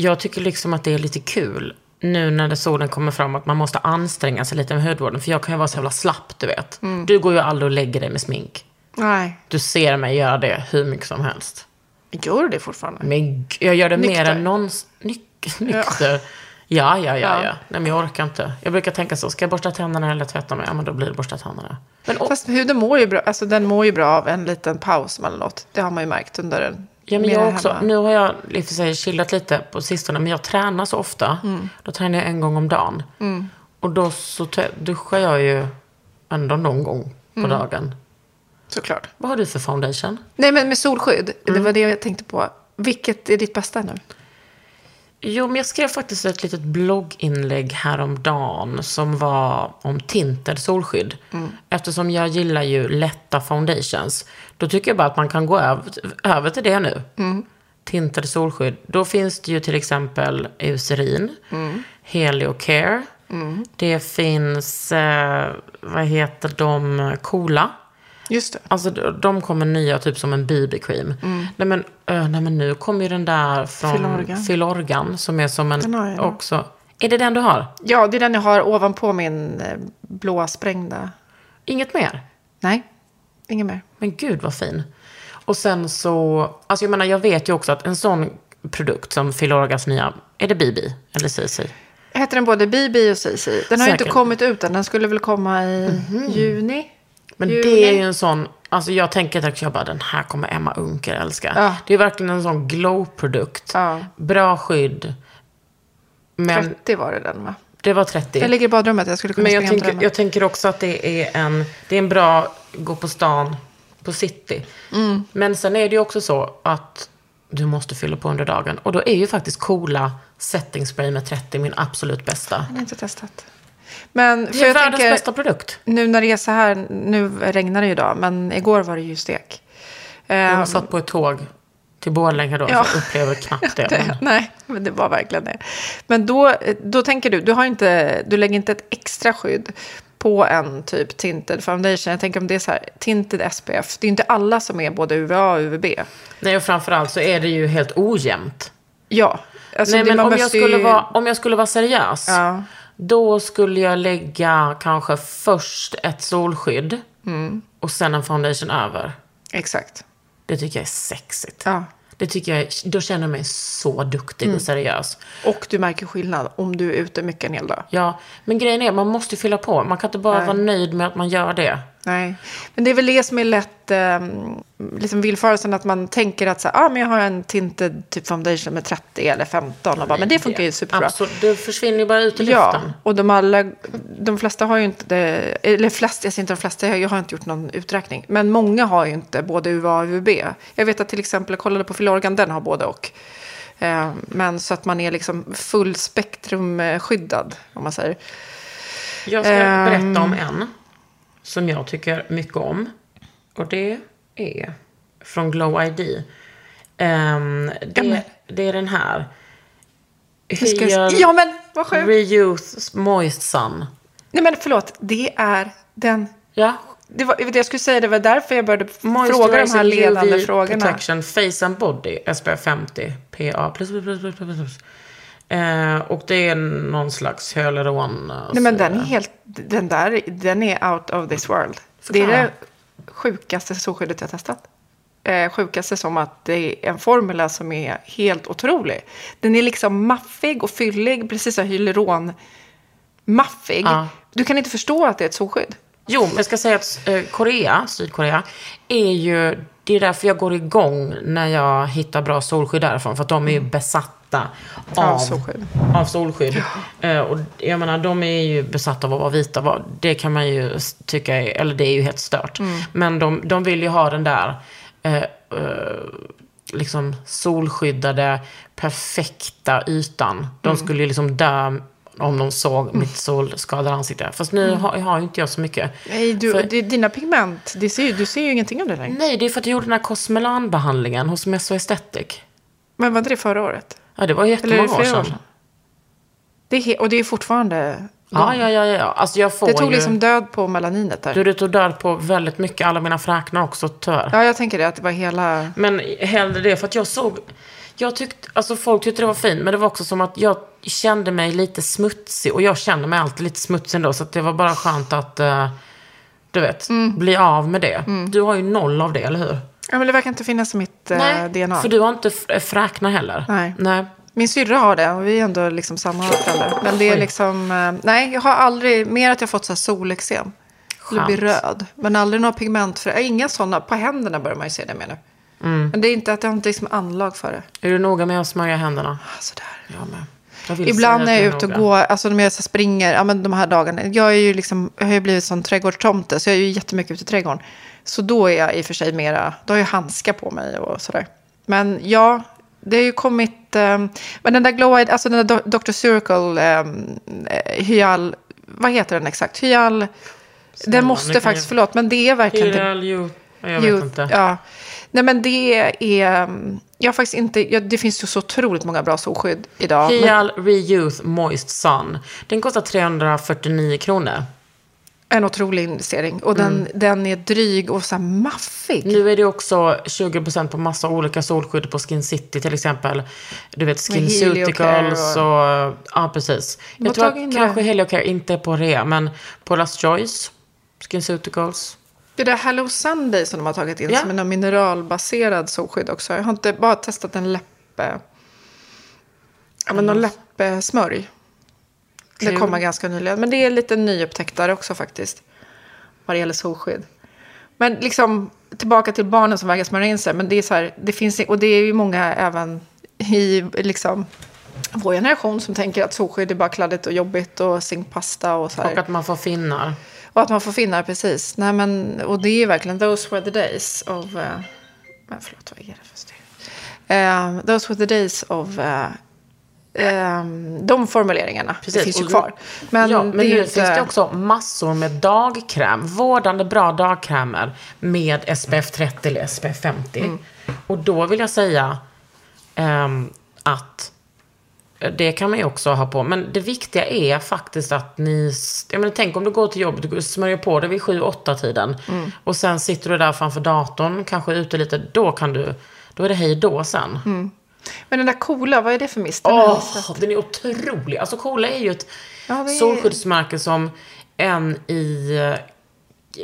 Jag tycker liksom att det är lite kul nu när det solen kommer fram att man måste anstränga sig lite med hudvården. För jag kan ju vara så jävla slapp, du vet. Mm. Du går ju aldrig och lägger dig med smink. Nej. Du ser mig göra det hur mycket som helst. Gör du det fortfarande? Men jag gör det mer Nykter. än någonsin. Nyk- nykter. Ja, ja, ja, ja. Ja. Nej, men jag orkar inte. Jag brukar tänka så, ska jag borsta tänderna eller tvätta mig? Ja, men då blir det borsta tänderna. Men, och, Fast huden mår ju bra, alltså den mår ju bra av en liten paus emellanåt. Det har man ju märkt under en ja, men jag också, hemma. nu har jag i och för sig chillat lite på sistone, men jag tränar så ofta. Mm. Då tränar jag en gång om dagen. Och då så duschar jag ju ändå någon gång på Mm. dagen. Såklart. Vad har du för foundation? Nej men med solskydd, Mm. det var det jag tänkte på. Vilket är ditt bästa nu? Jo, men jag skrev faktiskt ett litet blogginlägg häromdagen som var om tinted solskydd. Eftersom jag gillar ju lätta foundations. Då tycker jag bara att man kan gå över, över till det nu. Tinted solskydd. Då finns det ju till exempel Eucerin, Heliocare. Det finns, eh, vad heter de, Coola. Just det. Alltså de- kommer nya, typ som en BB-cream. Nej, men, ö, nej men nu kommer ju den där från Filorgan. Filorgan. som är som en Den har jag nog. också. Är det den du har? Ja, det är den jag har ovanpå min eh, blåa sprängda. Inget mer? Nej, inget mer. Men gud vad fin. Och sen så, alltså jag menar jag vet ju också att en sån produkt som Filorgas nya, är det BB eller CC? Heter den både BB och CC? Den har ju inte Säkert. kommit ut än. Den skulle väl komma i juni? Men Juni. det är ju en sån, alltså jag tänker att jag bara, den här kommer Emma Unker älska. Ja. Det är verkligen en sån glow-produkt. Ja. Bra skydd. Men 30 var det den va? det var 30. Jag ligger i badrummet, jag skulle kunna Men jag tänker, jag tänker också att det är en, det är en bra gå på stan på city. Mm. Men sen är det ju också så att du måste fylla på under dagen. Och då är ju faktiskt coola setting spray med 30 min absolut bästa. Jag har inte testat. Men Det är jag världens tänker, bästa produkt. nu när det är så här, nu regnar det ju idag, men igår var det ju stek. Jag satt på ett tåg till Borlänge då, Ja. så jag upplever knappt det. det, Men nej, men det var verkligen det. Men då, då tänker du, du, har inte, du lägger inte ett extra skydd på en typ tinted foundation. Jag tänker om det är så här, tinted SPF. Det är inte alla som är både UVA och UVB. Nej, och framförallt så är det ju helt ojämnt. Ja. Alltså Nej, men om jag, skulle ju- vara, om jag skulle vara seriös, Ja. Då skulle jag lägga kanske först ett solskydd Mm. och sen en foundation över. Exakt. Det tycker jag är sexigt. Ja. Det tycker jag, då känner jag mig så duktig Mm. och seriös. Och du märker skillnad om du är ute mycket en hel dag. Ja, men grejen är, man måste fylla på. Man kan inte bara Nej. vara nöjd med att man gör det. Nej, men det är väl det som är lätt, eh, liksom villfarelsen att man tänker att så här, ah, men jag har en tinted typ foundation med 30 eller 15. Och bara, men det funkar ju superbra. Absolut, det försvinner ju bara ut i Ja, luften. och de, alla, de flesta har ju inte, det, eller flesta, jag säger inte de flesta, jag har inte gjort någon uträkning. Men många har ju inte både UVA och UVB. Jag vet att till exempel, jag kollade på Filorgan, den har både och. Eh, men så att man är liksom full spektrum eh, skyddad, om man säger. Jag ska Ehm. berätta om en som jag tycker mycket om. Och det är från Glow ID. Ehm, det, det är den här. Hyal Ja, men vad sjukt. Reuse Moist Sun. Nej men förlåt, det är den... Ja. Det var det jag skulle säga, det var därför jag började fråga de här ledande UV frågorna. Protection Face and Body SPF 50 PA++++++. Eh, och det är någon slags hyaluron. eh, Nej men den är helt, den där, den är out of this world. Det är Förklara. det sjukaste solskyddet jag testat. Eh, sjukaste som att det är en formula som är helt otrolig. Den är liksom maffig och fyllig, precis som hyaluron maffig. Ja. Du kan inte förstå att det är ett solskydd. Jo, men jag ska säga att eh, Korea, Sydkorea, är ju... Det är därför jag går igång när jag hittar bra solskydd därifrån. För att de är ju besatta av, Av solskydd. Av solskydd. Eh, och jag menar, de är ju besatta av att vara vita. Det kan man ju tycka är, eller det är ju helt stört. Men de, de vill ju ha den där eh, eh, liksom solskyddade, perfekta ytan. De skulle ju liksom dö om de såg mitt solskadade ansikte. Fast nu har, har ju inte jag så mycket. Nej, du, För- dina pigment, det ser, du ser ju ingenting av det längre. Nej, det är för att jag gjorde den här Cosmelan-behandlingen hos Meso Aesthetic. Men var inte det förra året? Ja, det var Eller är jättemånga det år flera år sedan. Det är he- och det är fortfarande... Ja, ja, ja, ja. Alltså jag får Det tog ju... liksom död på melaninet där. Du, det tog död på väldigt mycket. Alla mina fräknar också, tyvärr. Ja, jag tänker det, att det var hela... Men hellre det, för att jag såg... Jag tyckte, alltså folk tyckte det var fint, men det var också som att jag kände mig lite smutsig. Och jag känner mig alltid lite smutsig ändå, så att det var bara skönt att, eh, du vet, Mm. bli av med det. Du har ju noll av det, eller hur? Ja, men det verkar inte finnas i mitt eh, DNA. för du har inte f- fräknar heller. Nej. Nej. Min syrra har det och vi är ändå liksom samma föräldrar. Men det är liksom... Eh, nej, jag har aldrig... Mer att jag fått så här solexem. Eller blir Skönt. röd. Men aldrig några pigment. För, inga sådana. På händerna börjar man ju se det med nu. Mm. Men det är inte att jag har inte liksom anlag för det. Är du noga med att smörja händerna? Ah, Sådär. Jag med. Ibland när jag är ute och går, alltså när jag så springer, ja men de här dagarna. Jag, är ju liksom, jag har ju blivit sån trädgårdstomte, så jag är ju jättemycket ute i trädgården. Så då är jag i och för sig mera, då har jag handskar på mig och sådär. Men ja, det har ju kommit, eh, men den där glow alltså den där Dr. Circle, eh, hyal, vad heter den exakt? Hyal, den det måste faktiskt, jag- förlåt, men det är verkligen inte Hyral, ju... Jag vet inte. Ja. Nej men det är, mm, jag faktiskt inte, ja, det finns ju så otroligt många bra solskydd idag. Men Hyal Reyouth Moist Sun. Den kostar 349 kronor. En otrolig investering. Och den, den är dryg och så maffig. Nu är det också 20% på massa olika solskydd på Skin City till exempel. Du vet SkinCeuticals och... Heliocare Ja, precis. Jag tror att kanske Heliocare inte är på rea, men på Last Choice, SkinCeuticals. Det där Hello Sunday som de har tagit in Ja. som är någon mineralbaserad solskydd också. Jag har inte bara testat en läppe... Ja, men någon läppesmörj. Det Kul. kommer ganska nyligen. Men det är lite nyupptäckt där också faktiskt. Vad det gäller solskydd. Men liksom tillbaka till barnen som vägrar smörja in sig. Men det är så här, det finns, och det är ju många även i liksom vår generation som tänker att solskydd är bara kladdigt och jobbigt och zinkpasta och så här. Och att man får finnar. Och att man får finnar, precis. Nej, men, och det är ju verkligen those were the days of... Uh, men förlåt, vad är det för styr? Uh, those were the days of... Uh, um, de formuleringarna. Precis, finns ju och- kvar. Men, ja, men nu ju finns inte... det också massor med dagkräm. Vårdande bra dagkrämer med SPF 30 eller SPF 50. Mm. Och då vill jag säga ehm, att det kan man ju också ha på. Men det viktiga är faktiskt att ni... Jag menar, tänk om du går till jobbet och smörjer på dig vid 7-8 tiden. Mm. Och sen sitter du där framför datorn, kanske ute lite. Då kan du... Då är det hej då sen. Men den där coola, vad är det för mist? Den sett. den är otrolig. Alltså Coola är ju ett Ja, är- solskyddsmärke som en i eh,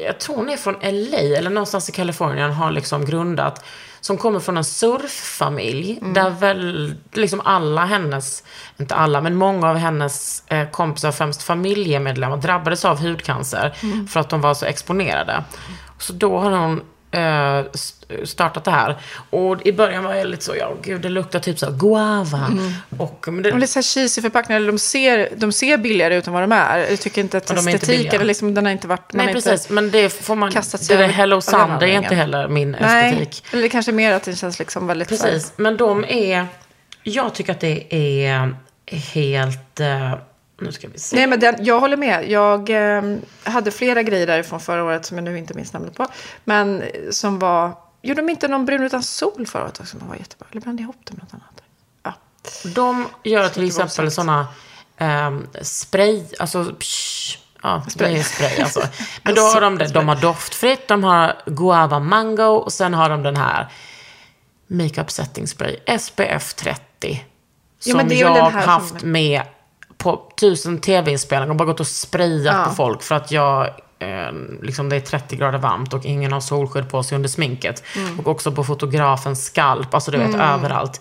jag tror hon är från LA eller någonstans i Kalifornien, har liksom grundat, som kommer från en surffamilj, där väl liksom alla hennes, inte alla, men många av hennes eh, kompisar, främst familjemedlemmar, drabbades av hudcancer för att de var så exponerade. Så då har hon startat det här. Och i början var jag lite så, ja gud det luktar typ så guava. Och, men det, De är så här cheesy förpackningar, de ser, de ser billigare ut än vad de är. Jag tycker inte att estetiken, eller liksom, den har inte varit... Nej precis, men det får man, det där Hello Sunday är inte heller min nej, estetik. eller det kanske mer att den känns liksom väldigt... Precis, men de är, jag tycker att det är helt, eh, nu ska vi se. Nej, men den, jag håller med. Jag eh, hade flera grejer därifrån förra året som jag nu inte minns namnet på. Men eh, som var... Gjorde de inte någon brun utan sol förra året också som var jättebra? Eller blandade jag ihop det med något annat? Ja. De gör till exempel sådana um, spray, alltså psh, ja, spray. det är spray alltså. Men då har de det, de har doftfritt, de har guava mango och sen har de den här makeup setting spray, SPF 30. Som Ja, jag här haft som- med på tusen tv-inspelningar och bara gått och sprayat Ja. på folk för att jag eh, liksom det är 30 grader varmt och ingen har solskydd på sig under sminket. Mm. Och också på fotografens skalp, alltså du vet överallt.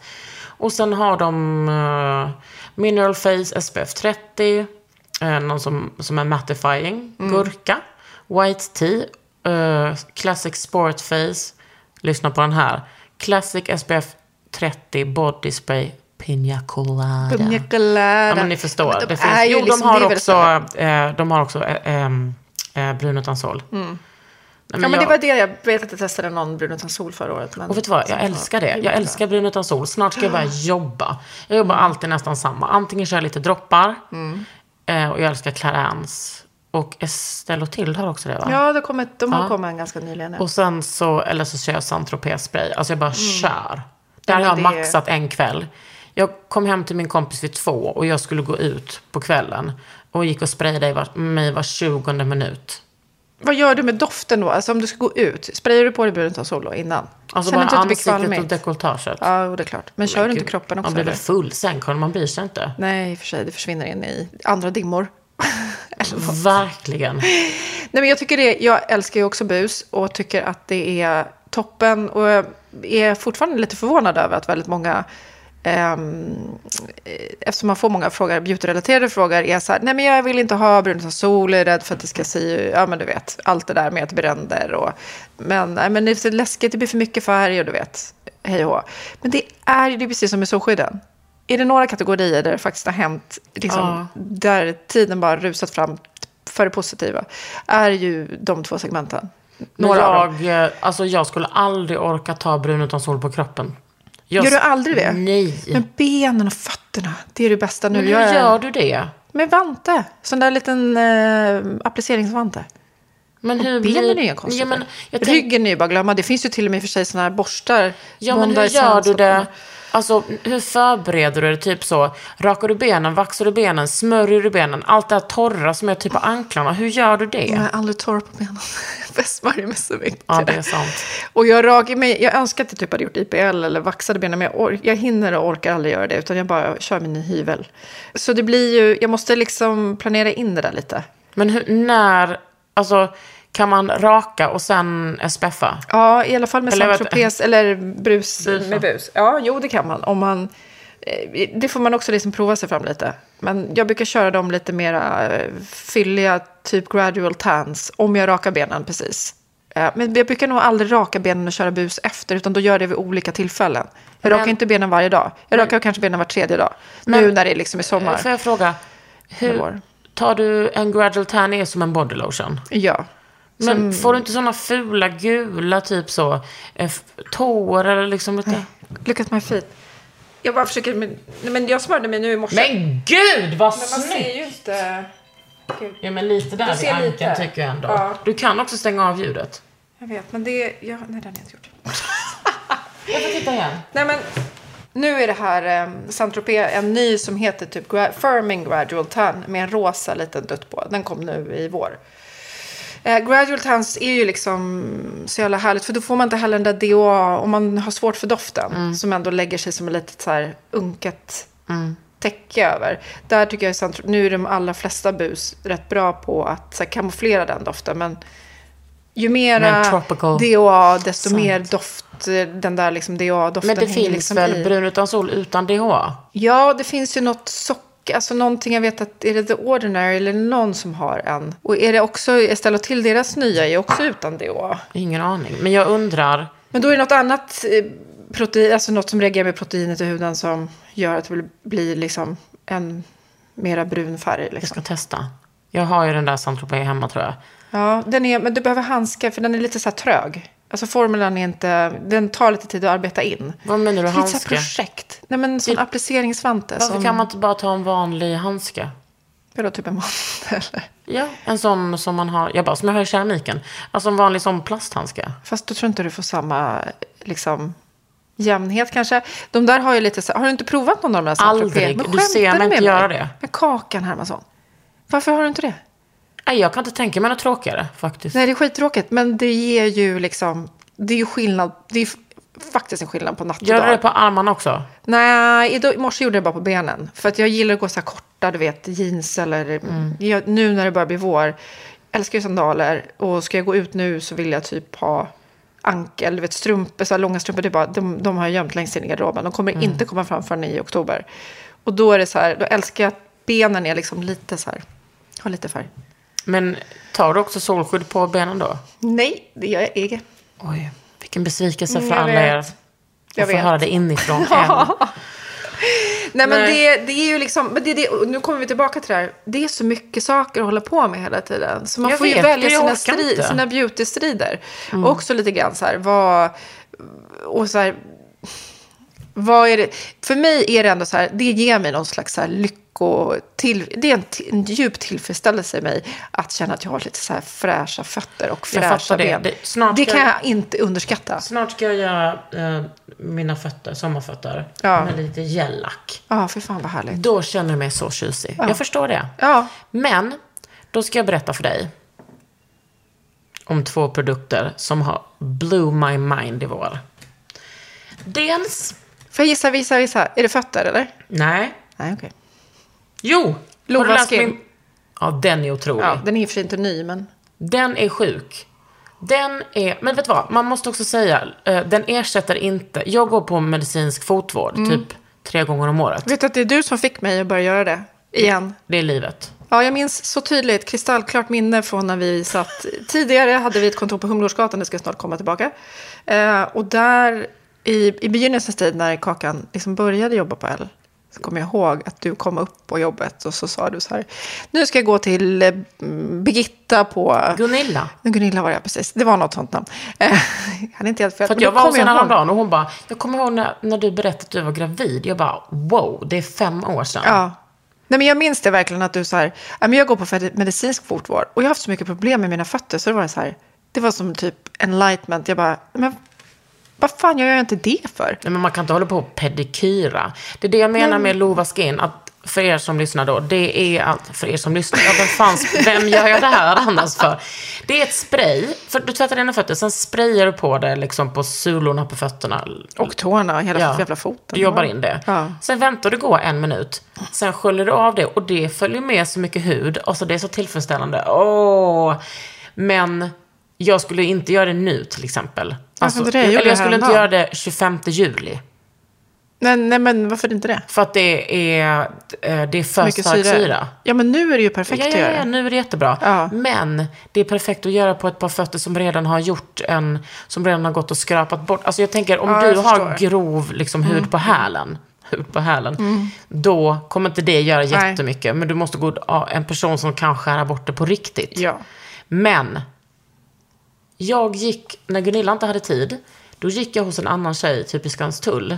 Och sen har de eh, Mineral Face SPF 30, eh, någon som, som är mattifying, Mm. gurka, White Tea, eh, Classic Sport Face, lyssna på den här, Classic SPF 30 Body Spray Pina Colada. Pina colada. Ja, men ni förstår. Men de det finns, jo, liksom- de har det också, eh, de har också eh, eh, brun utan sol. Nej, Mm. Ja, men det jag- var det jag vet att jag testade någon brun utan sol förra året. Men och vet du vad, jag älskar det. Jag älskar brun utan sol. Snart ska jag börja jobba. Jag jobbar alltid nästan samma. Antingen kör jag lite droppar. Eh, och jag älskar Clarins. Och Estelle och Tilde har också det va? Ja, det kommit, de har Ja. kommit ganska nyligen. Och sen så, eller så kör jag Saint Tropez spray. Alltså jag bara kör. Där Ja, har jag men det- maxat en kväll. Jag kom hem till min kompis vid två och jag skulle gå ut på kvällen. Och gick och sprayade var, mig var tjugonde minut. Vad gör du med doften då? Alltså om du ska gå ut, sprayar du på dig brun utan sol då innan? Alltså Känner bara ansiktet och dekolletaget. Ja, det är klart. Men kör du inte kroppen också? Man blir väl full sen, Karin, man bryr sig inte. Nej, i och för sig. Det försvinner in i andra dimmor. Verkligen. Nej, men jag, tycker det, jag älskar ju också bus och tycker att det är toppen. Och jag är fortfarande lite förvånad över att väldigt många, eftersom man får många frågor, beauty-relaterade frågor, är så här, nej men jag vill inte ha brun utan sol, jag är rädd för att det ska se, ja men du vet, allt det där med att bränder och, men, nej, men det är så läskigt, det blir för mycket färg och du vet, hej och. Men det är ju det är precis som med solskydden. Är det några kategorier där det faktiskt har hänt, liksom, Ja. där tiden bara rusat fram för det positiva, är ju de två segmenten. Men Några av dem. jag, eh, alltså jag skulle aldrig orka ta brun utan sol på kroppen. Jag, Gör du aldrig det? Nej. Men benen och fötterna, det är det bästa nu. Men hur är- gör du det? Med vante. Sån där liten eh, appliceringsvante. Men hur Benen blir... är ju konstigt. ja, men, jag tänk, Ryggen är ju bara glömma. Det finns ju till och med och för sig såna här borstar. ja, men hur gör du och- det? Alltså, hur förbereder du det? Typ så, rakar du benen, vaxar du benen, smörjer du benen? Allt det här torra som är typ på anklarna. Hur gör du det? Jag är aldrig torr på benen. Jag smörjer mig så mycket. Ja, det är sant. Och jag rakar mig, jag önskar att jag typ hade gjort IPL eller vaxade benen, men jag, or- jag hinner och orkar aldrig göra det, utan jag bara kör min hyvel. Så det blir ju, jag måste liksom planera in det där lite. Men hur, när, alltså, kan man raka och sen SPFa? Ja, i alla fall med Saint-Tropez eller brus Busa. med bus. Ja, jo det kan man. Om man eh, det får man också liksom prova sig fram lite. Men jag brukar köra dem lite mera eh, fylliga, typ gradual tans, om jag rakar benen precis. Eh, Men jag brukar nog aldrig raka benen och köra bus efter, utan då gör jag det vid olika tillfällen. Jag Men- rakar inte benen varje dag. Jag rakar kanske benen var tredje dag. nu Men- när det liksom är sommar. Får jag fråga, hur, tar du en gradual tan är som en body lotion? Ja. Men får du inte sådana fula gula, typ så, eh, f- tår eller liksom lite... Look at my feet. Jag bara försöker, men, nej, men jag smörjde mig nu i morse. Men gud vad Men man ser snyggt! ju inte... Gud. Ja men lite där Du vid ser ankeln lite. tycker jag ändå. Ja. Du kan också stänga av ljudet. Jag vet, men det... Ja, nej, det har jag inte gjort. Jag får titta igen. Nej, men nu är det här um, Saint-Tropez en ny som heter typ Firming Gradual Tan med en rosa liten dutt på. Den kom nu i vår. Eh, gradual Tans är ju liksom så jävla härligt för då får man inte heller den där DOA om man har svårt för doften som ändå lägger sig som ett litet så här unket täcke över. Där tycker jag Saint- nu är de allra flesta bus rätt bra på att så här, kamouflera den doften men ju mera DHA, desto scent. mer doft, eh, den där liksom DHA-doften Men det finns liksom väl i. brun utan sol utan DHA? Ja, det finns ju något socker, alltså någonting jag vet att, är det The Ordinary eller någon som har en? Och är det också, Estelle till deras nya är också utan DHA. Ingen aning. Men jag undrar, Men då är det något annat eh, protein, alltså något som reagerar med proteinet i huden som gör att det blir liksom en mera brun färg. jag Liksom. ska testa. Jag har ju den där saint hemma tror jag. Ja, den är, men du behöver handskar för den är lite så här trög. Alltså formulan är inte, den tar lite tid att arbeta in. Vad menar du Det är handske? projekt. Nej men sån Det- appliceringsvante. Varför som, kan man inte bara ta en vanlig handske? Vadå, typ en mandel? Ja, en sån som man har, jag bara, som jag har i keramiken. Alltså en vanlig sån plasthandske. Fast då tror inte du får samma liksom, jämnhet kanske. De där har ju lite så Har du inte provat någon av de där Aldrig. Du ser mig inte göra det. Med Kakan Hermansson. Varför har du inte det? Nej, jag kan inte tänka mig något tråkigare faktiskt. Nej, det är skittråkigt. Men det ger ju liksom... Det är ju skillnad. Det är faktiskt en skillnad på natt och Gör dag. du det på armarna också? Nej, i morse gjorde jag det bara på benen. För att jag gillar att gå så här korta, du vet, jeans eller... Mm. Jag, nu när det börjar bli vår, älskar ju sandaler. Och ska jag gå ut nu så vill jag typ ha ankel, du vet, strumpor, så här långa strumpor. Det bara, de, de har jag gömt längst in i garderoben. De kommer Mm. inte komma fram förrän i oktober. Och då är det så här, då älskar jag att benen är liksom lite så här, har lite färg. Men tar du också solskydd på benen då? Nej, det gör jag egen. Oj, vilken besvikelse för Mm, jag alla vet. er. Jag Jag vet. höra det inifrån en. Nej, men Nej. det, det är ju liksom, men det, det, nu kommer vi tillbaka till det här. Det är så mycket saker att hålla på med hela tiden. Så man Jag får ju välja sina, inte. sina beauty-strider. Och också lite grann så här, vad, och så här, vad är det? För mig är det ändå så här, det ger mig någon slags så här lycko, till, det är en, en djup tillfredsställelse i mig att känna att jag har lite så här fräscha fötter och fräscha det. ben. Det- det ska kan jag- jag inte underskatta. Snart ska jag göra eh, mina fötter, sommarfötter, Ja. med lite gellack. Ja, för fan vad härligt. Då känner jag mig så tjusig. Jag förstår det. Ja, Men, då ska jag berätta för dig om två produkter som har blew my mind i vår. Dels, får jag gissa, visa, visa? Är det fötter eller? nej, Nej, okej. Jo. har du läst min- Ja, den är otrolig. Ja, den är i och för sig inte ny, men... Den är sjuk. Den är, men vet du vad, man måste också säga, eh, den ersätter inte, jag går på medicinsk fotvård Mm. typ tre gånger om året. Vet du att det är du som fick mig att börja göra det? Igen. Det är livet. Ja, jag minns så tydligt, kristallklart minne från när vi satt... Tidigare hade vi ett kontor på Humlåsgatan, det ska snart komma tillbaka. Eh, och där, i, i begynnelsens tid när Kakan liksom började jobba på L, så kommer jag ihåg att du kom upp på jobbet och så sa du så här, nu ska jag gå till eh, Birgitta på... Gunilla. Gunilla var det, precis. Det var något sånt namn. Eh, han är inte helt fel. För att jag var hos henne häromdagen och hon bara, jag kommer ihåg när, när du berättade att du var gravid. Jag bara, wow, det är fem år sedan. Ja. Nej, men jag minns det verkligen att du så här, "Ja, men jag går på medicinsk fotvård och jag har haft så mycket problem med mina fötter så det var så här, det var som typ enlightenment. Jag bara, men vad fan jag gör jag inte det för? Nej, men man kan inte hålla på och pedikyra. Det är det jag menar med Lova Skin. Att för er som lyssnar då, det är allt. För er som lyssnar, ja, vem, fanns, vem gör jag det här annars för? Det är ett spray. För du tvättar dina fötter, sen sprayar du på det liksom på sulorna på fötterna. Och tårna, hela Ja, jävla foten. Du jobbar in det. Ja. Sen väntar du gå en minut. Sen sköljer du av det och det följer med så mycket hud. Alltså det är så tillfredsställande. Åh! Men jag skulle inte göra det nu till exempel. Alltså, inte det? Jag eller jag skulle inte häromdagen. göra det 25 juli. Men, nej, men varför inte det? För att det är, eh, det är för Mycket stark syra. syra. Ja, men nu är det ju perfekt Ja, att ja, göra. ja, nu är det jättebra. Ja. Men det är perfekt att göra på ett par fötter som redan har gjort en, som redan har gått och skrapat bort. Alltså jag tänker om Ja, du har. Mm. grov liksom, hud på hälen, hud på hälen, då kommer inte det göra Nej. jättemycket. Men du måste gå ja, en person som kan skära bort det på riktigt. Ja. Men, jag gick, när Gunilla inte hade tid, då gick jag hos en annan tjej, typ i Skanstull,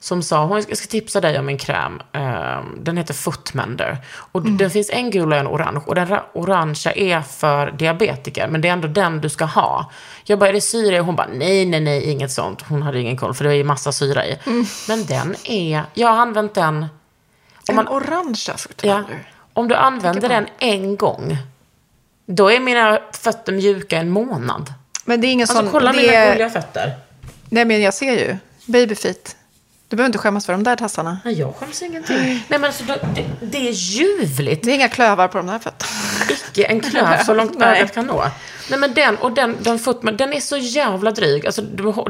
som sa, hon jag ska tipsa dig om en kräm, Ehm, den heter Footmender. Och den finns en gul och en orange, och den ra- orangea är för diabetiker, men det är ändå den du ska ha. Jag bara, är det syra i? Hon bara, nej, nej, nej, inget sånt. Hon hade ingen koll, för det är ju massa syra i. Men den är, jag har använt den, En man- orangea ja, fortfarande. om du använder den en gång, då är mina fötter mjuka en månad. Men det är ingen Alltså sån... kolla det mina gulliga fötter. Nej, men jag ser ju. Babyfeet. Du behöver inte skämmas för de där tassarna. Nej, jag skäms ingenting. Nej, men alltså, det, det, är ljuvligt. Det är inga klövar på de där fötterna. Icke en klöv så långt ögat kan nå. Nej, men den, och den, den, foot, den är så jävla dryg. Alltså,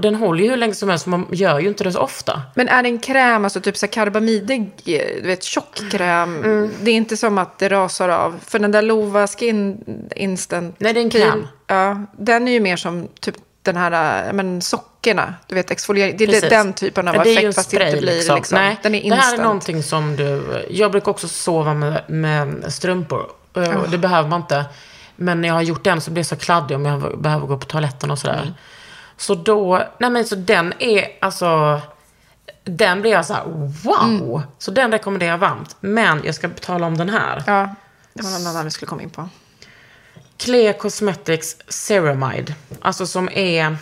den håller ju hur länge som helst, man gör ju inte det så ofta. Men är det en kräm, alltså typ så karbamidig, du vet tjock kräm. Mm. Det är inte som att det rasar av. För den där Lova Skin Instant Nej, det är en kräm. Ja, den är ju mer som typ den här, äh, men sockerna. Du vet exfoliering. Det är Precis. den typen av Ja, det effekt fast det inte spray, blir liksom. liksom. Nej, den är det här är instant. någonting som du... Jag brukar också sova med, med strumpor. Och Det behöver man inte. Men när jag har gjort den så blir jag så kladdig om jag behöver gå på toaletten och sådär. Mm. Så då... Nej men så den är alltså... Den blir jag så här, wow! Mm. Så den rekommenderar jag varmt. Men jag ska tala om den här. Ja, det var någon annan vi skulle komma in på. Clear Cosmetics Ceramide. Alltså som är...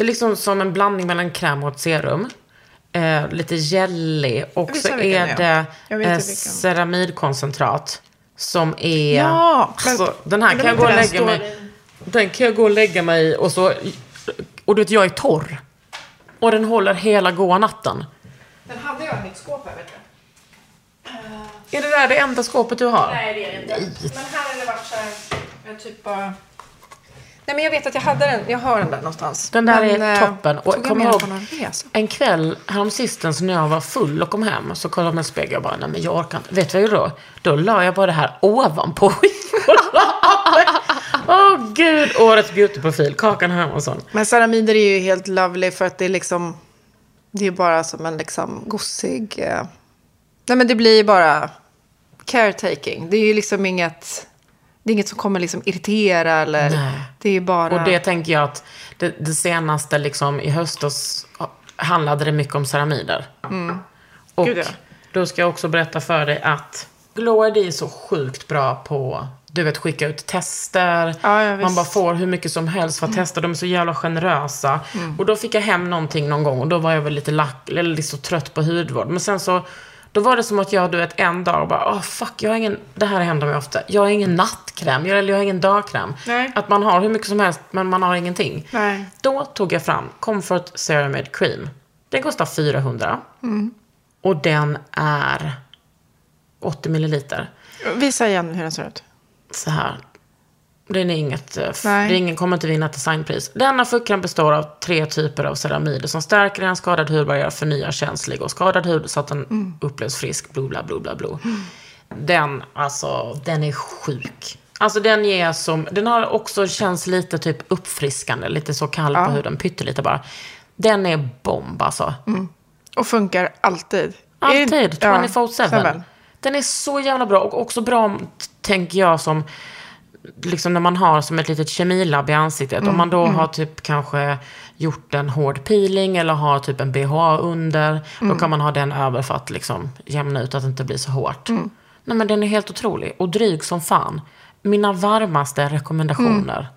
Det är liksom som en blandning mellan kräm och ett serum. Eh, lite gellig. Och så är det eh, ceramidkoncentrat. Som är... Ja, men- alltså, den här kan jag gå och lägga mig... Den kan jag gå och lägga mig i och så... Och du vet, jag är torr. Och den håller hela goa natten. Den hade jag i mitt skåp här, vet du. Är det där det enda skåpet du har? Nej, det är det inte. Men här har det varit så här, jag typ bara... Nej, men jag vet att jag hade den. Jag har den där någonstans. Den där men, är eh, toppen. Och jag kom med den ihåg, en kväll häromsistens när jag var full och kom hem så kollade jag mig i spegeln och bara, nej men jag orkar inte. Vet du vad jag gjorde då? Då la jag bara det här ovanpå. Åh gud, årets beautyprofil, Kakan Hermansson. Men ceramider är ju helt lovely för att det är liksom... Det är bara som en liksom gossig... Eh... Nej, men det blir ju bara caretaking. Det är ju liksom inget... Det är inget som kommer liksom irritera eller... Nej. Det är bara... Och det tänker jag att det, det senaste liksom i höstas handlade det mycket om ceramider. Och Mm. Gud, ja. då ska jag också berätta för dig att Glow ID är så sjukt bra på du vet, skicka ut tester. Ja, ja, Man. Mm. bara får hur mycket som helst för att testa. De är så jävla generösa. Och då fick jag hem någonting någon gång och då var jag väl lite lack, eller lite så trött på hudvård. Men sen så, då var det som att jag, du vet, en dag bara, åh fuck, jag har ingen, det här händer mig ofta. Jag har ingen nattkräm, jag, eller jag har ingen dagkräm. Nej. Att man har hur mycket som helst, men man har ingenting. Nej. Då tog jag fram Comfort Ceramide Cream. Den kostar 400. Mm. Och den är 80 milliliter. Visa igen hur den ser ut. Så här. Den är inget, eh, Nej. det är ingen kommer inte vinna ett designpris. Denna fuckkräm består av tre typer av ceramider som stärker en skadad hudbarriär, förnyar känslig och skadad hud så att den Mm. upplevs frisk, bla bla bla bla bla. Den, alltså, den är sjuk. Alltså den ger som, den har också känns lite typ uppfriskande, lite så kall på huden, pyttelite bara. Den är bomb alltså. Och funkar alltid. Alltid, Är- ja, 24-7. seven. Den är så jävla bra och också bra, tänker jag, som liksom när man har som ett litet kemilabb i ansiktet. Om man då har typ kanske gjort en hård peeling eller har typ en BHA under. Då kan man ha den över för att liksom jämna ut att det inte blir så hårt. Nej men den är helt otrolig och dryg som fan. Mina varmaste rekommendationer.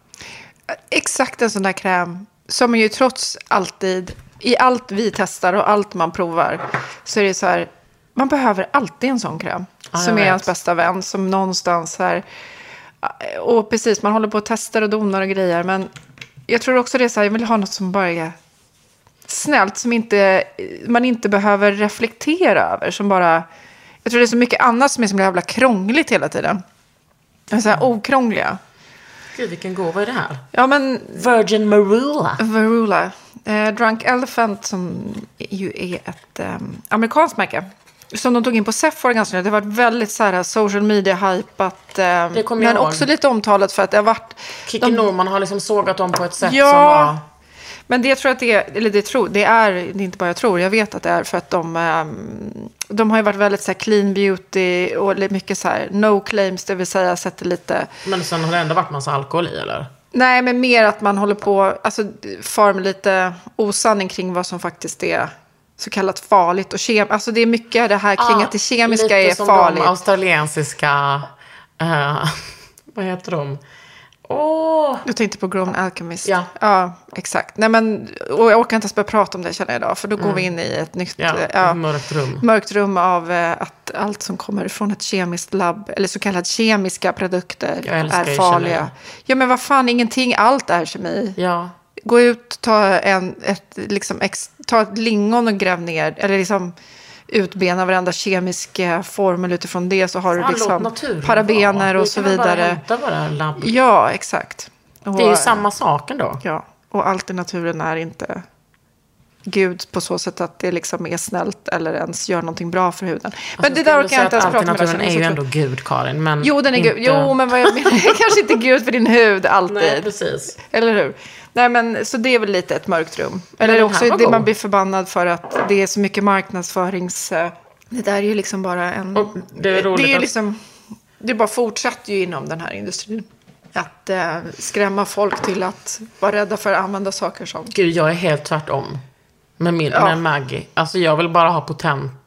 Exakt en sån där kräm som ju trots alltid, i allt vi testar och allt man provar, så är det så här, man behöver alltid en sån kräm. Jag som är ens bästa vän, som någonstans här, och precis, man håller på och testar och donar och grejer, men jag tror också det är så här, jag vill ha något som bara är snällt, som inte, man inte behöver reflektera över, som bara, jag tror det är så mycket annat som är så jävla krångligt hela tiden. Så här okrångliga. Gud vilken gåva är det här? Ja, men Virgin Marula. Varula. Eh, Drunk Elephant som ju är ett eh, amerikanskt märke. Som de tog in på Sephora ganska nyligen. Det har varit väldigt så här social media-hypat. Eh, Det kommer jag men ihåg. också lite omtalat för att det har varit... Kikki Norman har liksom sågat dem på ett sätt Ja. som var... Men det tror jag att det är, eller det tror, det är, det är inte bara jag tror, jag vet att det är för att de, ehm, de har ju varit väldigt så här clean beauty och mycket så här no claims, det vill säga sätter lite, Men sen har det ändå varit massa alkohol i eller? nej men mer att man håller på, alltså far med lite osanning kring vad som faktiskt är så kallat farligt och kem, alltså det är mycket det här kring att det kemiska lite är som farligt. de australiensiska... eh, vad heter de? Åh! Du tänkte på Grown Alchemist. Ja. ja, exakt. Nej, men, och jag orkar inte ens börja prata om det känner jag idag, för då går vi in i ett nytt Mm. Ja, eh, ett mörkt rum. mörkt rum av eh, att allt som kommer från ett kemiskt labb, eller så kallade kemiska produkter, Jag är farliga. Ja, men vad fan, ingenting, allt är kemi. Ja. Gå ut, ta en, ett liksom ex, ta ett lingon och gräv ner, eller liksom utbena varenda kemisk eh, formel utifrån det så har du Fan, låt liksom naturen parabener och så bara vidare. labb. Ja, exakt. Och, Det är ju samma sak ändå. Ja, och allt i naturen är inte Gud på så sätt att det liksom är snällt eller ens gör någonting bra för huden. Men Alltså, det där orkar jag inte ens prata med Alternaturen är ju ändå Gud, Karin. Men Jo, den är inte... Gud. Jo, men vad jag menar är kanske inte Gud för din hud alltid. Nej, precis. Eller hur? Nej, men så det är väl lite ett mörkt rum. Eller här också det god. man blir förbannad för att det är så mycket marknadsförings... eh, Det där är ju liksom bara en... Och det är roligt det är att- liksom... Det bara fortsätter ju inom den här industrin. Att eh, skrämma folk till att vara rädda för att använda saker som... Gud, jag är helt tvärtom. Med, min, Ja. med Maggie. Alltså jag vill bara ha potent.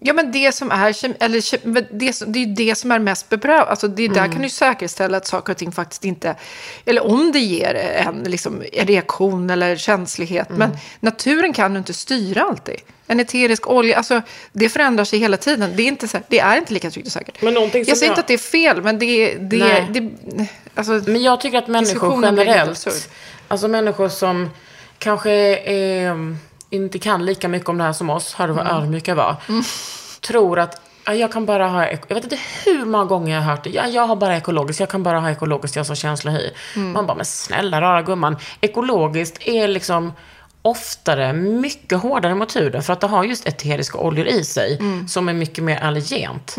Ja, men det som är, eller, det, det är det som är mest beprövat. Alltså det, Där kan du säkerställa att saker och ting faktiskt inte... Eller om det ger en, liksom, en reaktion eller känslighet. Men naturen kan du inte styra alltid. En eterisk olja, alltså, det förändrar sig hela tiden. Det är inte, så, det är inte lika tryggt och säkert. Men jag säger jag- inte att det är fel, men det... det, det alltså, Men jag tycker att människor generellt, alltså människor som kanske är, inte kan lika mycket om det här som oss, hörde vad Mm. ödmjuka var, tror att ja, jag kan bara ha, jag vet inte hur många gånger jag har hört det, ja, jag har bara ekologiskt, jag kan bara ha ekologiskt, jag har så känslig hy. Mm. Man bara, men snälla rara gumman, ekologiskt är liksom oftare mycket hårdare mot huden för att det har just eteriska oljor i sig Mm. som är mycket mer allergent.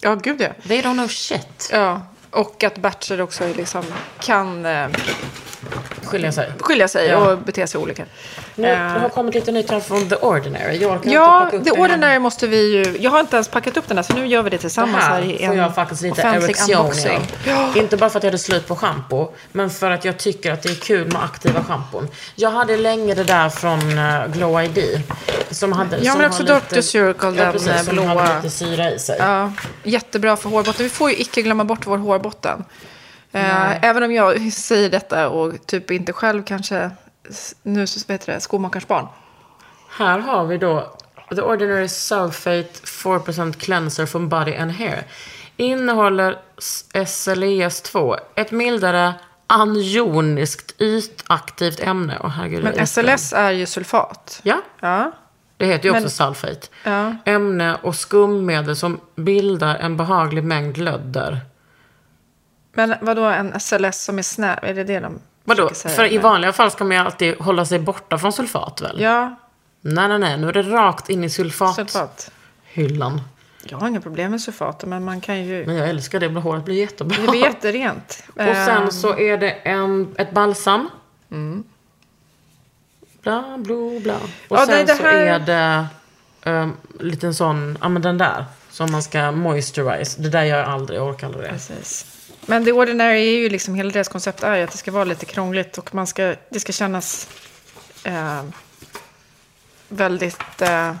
ja, gud ja. They don't know shit. ja. Och att batcher också liksom, kan eh, Skilja sig. skilja sig Ja. och bete sig olika. Nu, det har kommit lite nytt här från The Ordinary. Jag orkar Ja, inte plocka upp The. Ordinary måste vi ju... Jag har inte ens packat upp den här, så nu gör vi det Det tillsammans här, i här en får jag faktiskt lite erektion unboxing. av. Inte bara för att jag hade slut på schampo, men för att jag tycker att det är kul med aktiva schampon. Jag hade länge det där från uh, Glow ID. Som hade, Ja, som men också Dr. Circle, ja, den, precis, eh, som blåa. hade lite syra i sig. Ja, jättebra för hårbotten. Vi får ju icke glömma bort vår hårbotten. Eh, även om jag säger detta och typ inte själv kanske... Nu så vet det, skomakarens barn. Här har vi då The Ordinary Sulfate 4% Cleanser from Body and Hair. Innehåller SLES2, ett mildare anioniskt ytaktivt ämne. Åh, herregud, Men. SLS är ju sulfat. Ja, Ja. det heter ju också Men- sulfate. Ja. Ämne och skummedel som bildar en behaglig mängd lödder. Men vad då en SLS som är snäv? Är det det de Vadå? säga? För i vanliga fall ska man ju alltid hålla sig borta från sulfat väl? Ja, Nej, nej, nej. Nu är det rakt in i sulfat. sulfathyllan. Jag har inga problem med sulfater, men man kan ju... Men jag älskar det. Håret blir jättebra. Det blir jätterent. Och sen Ehm, så är det en, ett balsam. Mm. Bla, bla, bla. Och Ja, sen det så här- är det um, liten sån, ja men den där. Som man ska moisturize. Det där gör jag aldrig, jag orkar aldrig det. Precis. Men The Ordinary är ju liksom, hela deras koncept är ju att det ska vara lite krångligt och man ska, det ska kännas eh, väldigt eh,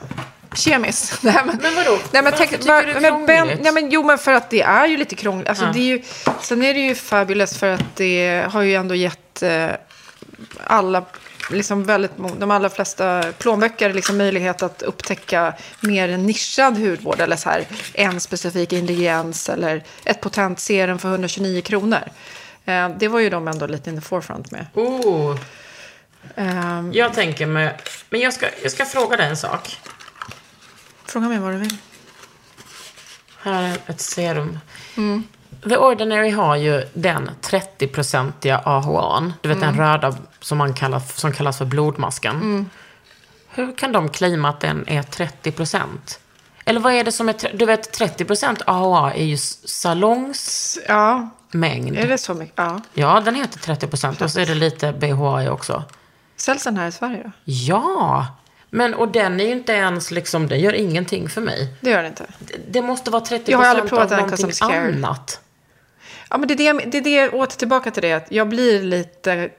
kemiskt. Nej, men, Men vadå? Nej, men tänk, tycker du men, ben, nej, men, jo, men för att det är ju lite krångligt. Alltså, Ja. det är ju, sen är det ju fabulous för att det har ju ändå gett eh, alla, liksom väldigt, de allra flesta plånböcker liksom möjlighet att upptäcka mer nischad hudvård. Eller så här, en specifik ingrediens eller ett potent serum för 129 kronor. Eh, det var ju de ändå lite in the forefront med. Oh, Eh, jag tänker mig, men jag ska, jag ska fråga dig en sak. fråga mig vad du vill. Här är ett serum. The Ordinary har ju den 30-procentiga AHAn. Du vet den röda som, man kallar, som kallas för blodmasken. Hur kan de claima att den är 30 procent? Eller vad är det som är... Du vet, 30 procent AHA är ju s- salongsmängd. Ja, är det så mycket? Ja. Ja, den heter 30 procent. Och så är det lite BHA också. Säljs den här i Sverige då? Ja! Men, och den är ju inte ens liksom, den gör ingenting för mig. Det gör det inte. Det, det måste vara 30 Jag har aldrig procent av den någonting annat. Ja, men det är det, det är det, jag åter tillbaka till det, att jag blir lite...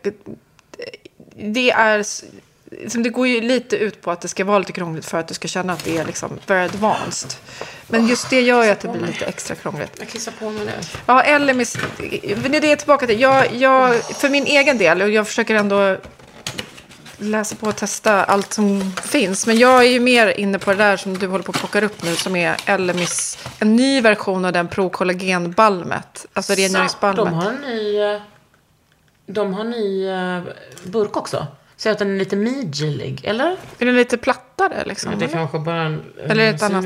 Det är... Liksom, det går ju lite ut på att det ska vara lite krångligt för att du ska känna att det är liksom very advanced. Men just det gör ju att det blir lite extra krångligt. Jag kissar på mig nu. Ja, eller med, det är det jag är tillbaka till. Jag, jag, för min egen del, och jag försöker ändå läsa på och testa allt som finns. Men jag är ju mer inne på det där som du håller på att plocka upp nu, som är Elemis, en ny version av den Pro-kollagenbalmet. Alltså De rengöringsbalmet. har en ny, de har en ny eh, burk också. säga att den är lite midjelig, eller? Är den lite plattare liksom? Ja, det är eller? kanske bara en, en eller ett annat?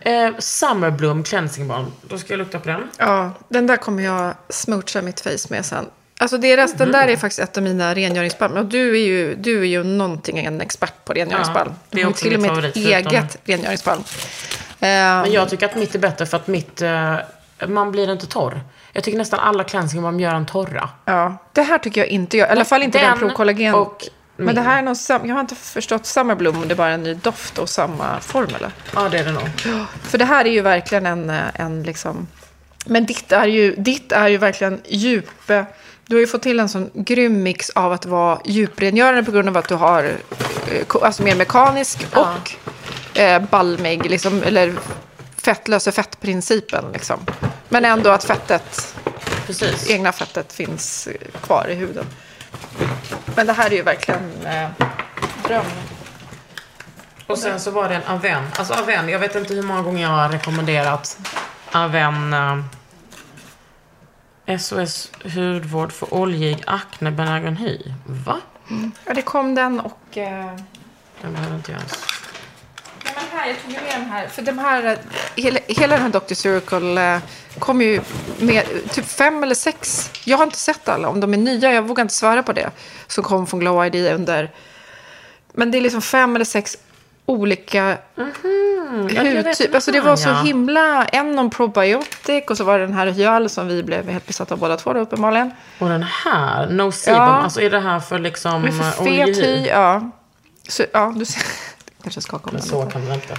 Eh, Summerbloom Cleansing Balm. Då ska jag lukta på den. Ja, den där kommer jag smoocha mitt face med sen. Alltså det resten där är faktiskt ett av mina rengöringsbalm. Och du är ju, du är ju någonting en expert på rengöringsbalm. Ja, det är också till och med ett eget rengöringsbalm. Eh, Men jag tycker att mitt är bättre för att mitt... Eh, man blir inte torr. Jag tycker nästan alla cleansing balm gör en torra. ja, det här tycker jag inte jag. I alla fall inte den, Den Pro Collagen. och Men min. det här är sam- Jag har inte förstått Summerbloom om det bara är en ny doft och samma formel. Ja, det är det nog. För det här är ju verkligen en, eh, en liksom... Men ditt är ju, ditt är ju verkligen djup... Du har ju fått till en sån grym mix av att vara djuprengörande på grund av att du har eh, alltså mer mekanisk och eh, balmig, liksom, eller fettlöse fettprincipen. Liksom. Men ändå att fettet, Precis. egna fettet finns eh, kvar i huden. Men det här är ju verkligen eh, dröm. Och sen så var det en Aven. Alltså Aven, jag vet inte hur många gånger jag har rekommenderat Aven eh, SOS hudvård för oljig akne benägen hy. Va? Ja, det kom den och... Eh, Den behöver inte jag ens. Ja, men här, jag tog ju med den här. För de här, eh, hela, hela den här Dr. Circle eh, kom ju med typ fem eller sex. Jag har inte sett alla. Om de är nya, jag vågar inte svära på det. Som kom från Glow ID under. Men det är liksom fem eller sex olika ja, jag vet hudtyp. den Alltså det var så ja. himla... En om probiotic och så var det den här hyal som vi blev helt besatta av båda två då, uppenbarligen. Och den här, No Sebum, Ja. alltså är det här för liksom Men för eh, fet hy, ja. Så, ja, du ser. kanske ska komma Men så kan det inte.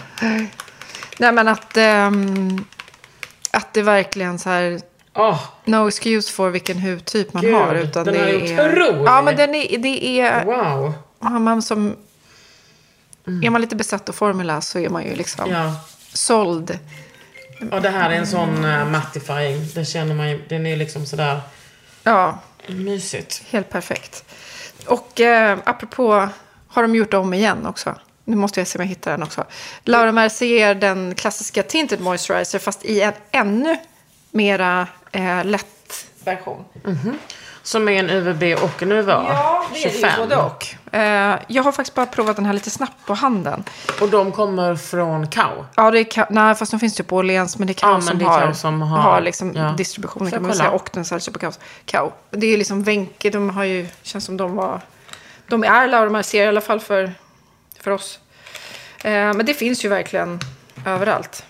Nej, men att, ehm, att det verkligen så här... Åh, No excuse for vilken hudtyp man Gud, har. Utan den det är otrolig. Ja, men den är, det är... wow. Har man som... Är man lite besatt av formula så är man ju liksom Ja. såld. Och det här är en sån uh, mattifying. Det känner man ju, den är liksom sådär Ja, mysigt. helt perfekt. Och eh, apropå, har de gjort om igen också? Nu måste jag se om jag hittar den också. Laura Mercier, den klassiska Tinted Moisturizer, fast i en ännu mera eh, lätt version. Som är en UVB och en UVA. Ja, det är det 25. både och. Eh, jag har faktiskt bara provat den här lite snabbt på handen. Och de kommer från Kao. Ja, det är Ka- nej, fast de finns ju på Åhléns, men det är Kao Ja, som, det är har, Kao som har- liksom ja. distributionen kan man kolla? säga. Och den säljs ju på Kao. Kao. Det är ju liksom Wenche, de har ju, känns som de var, de är Laura Mercier i alla fall för, för oss. Eh, men det finns ju verkligen överallt.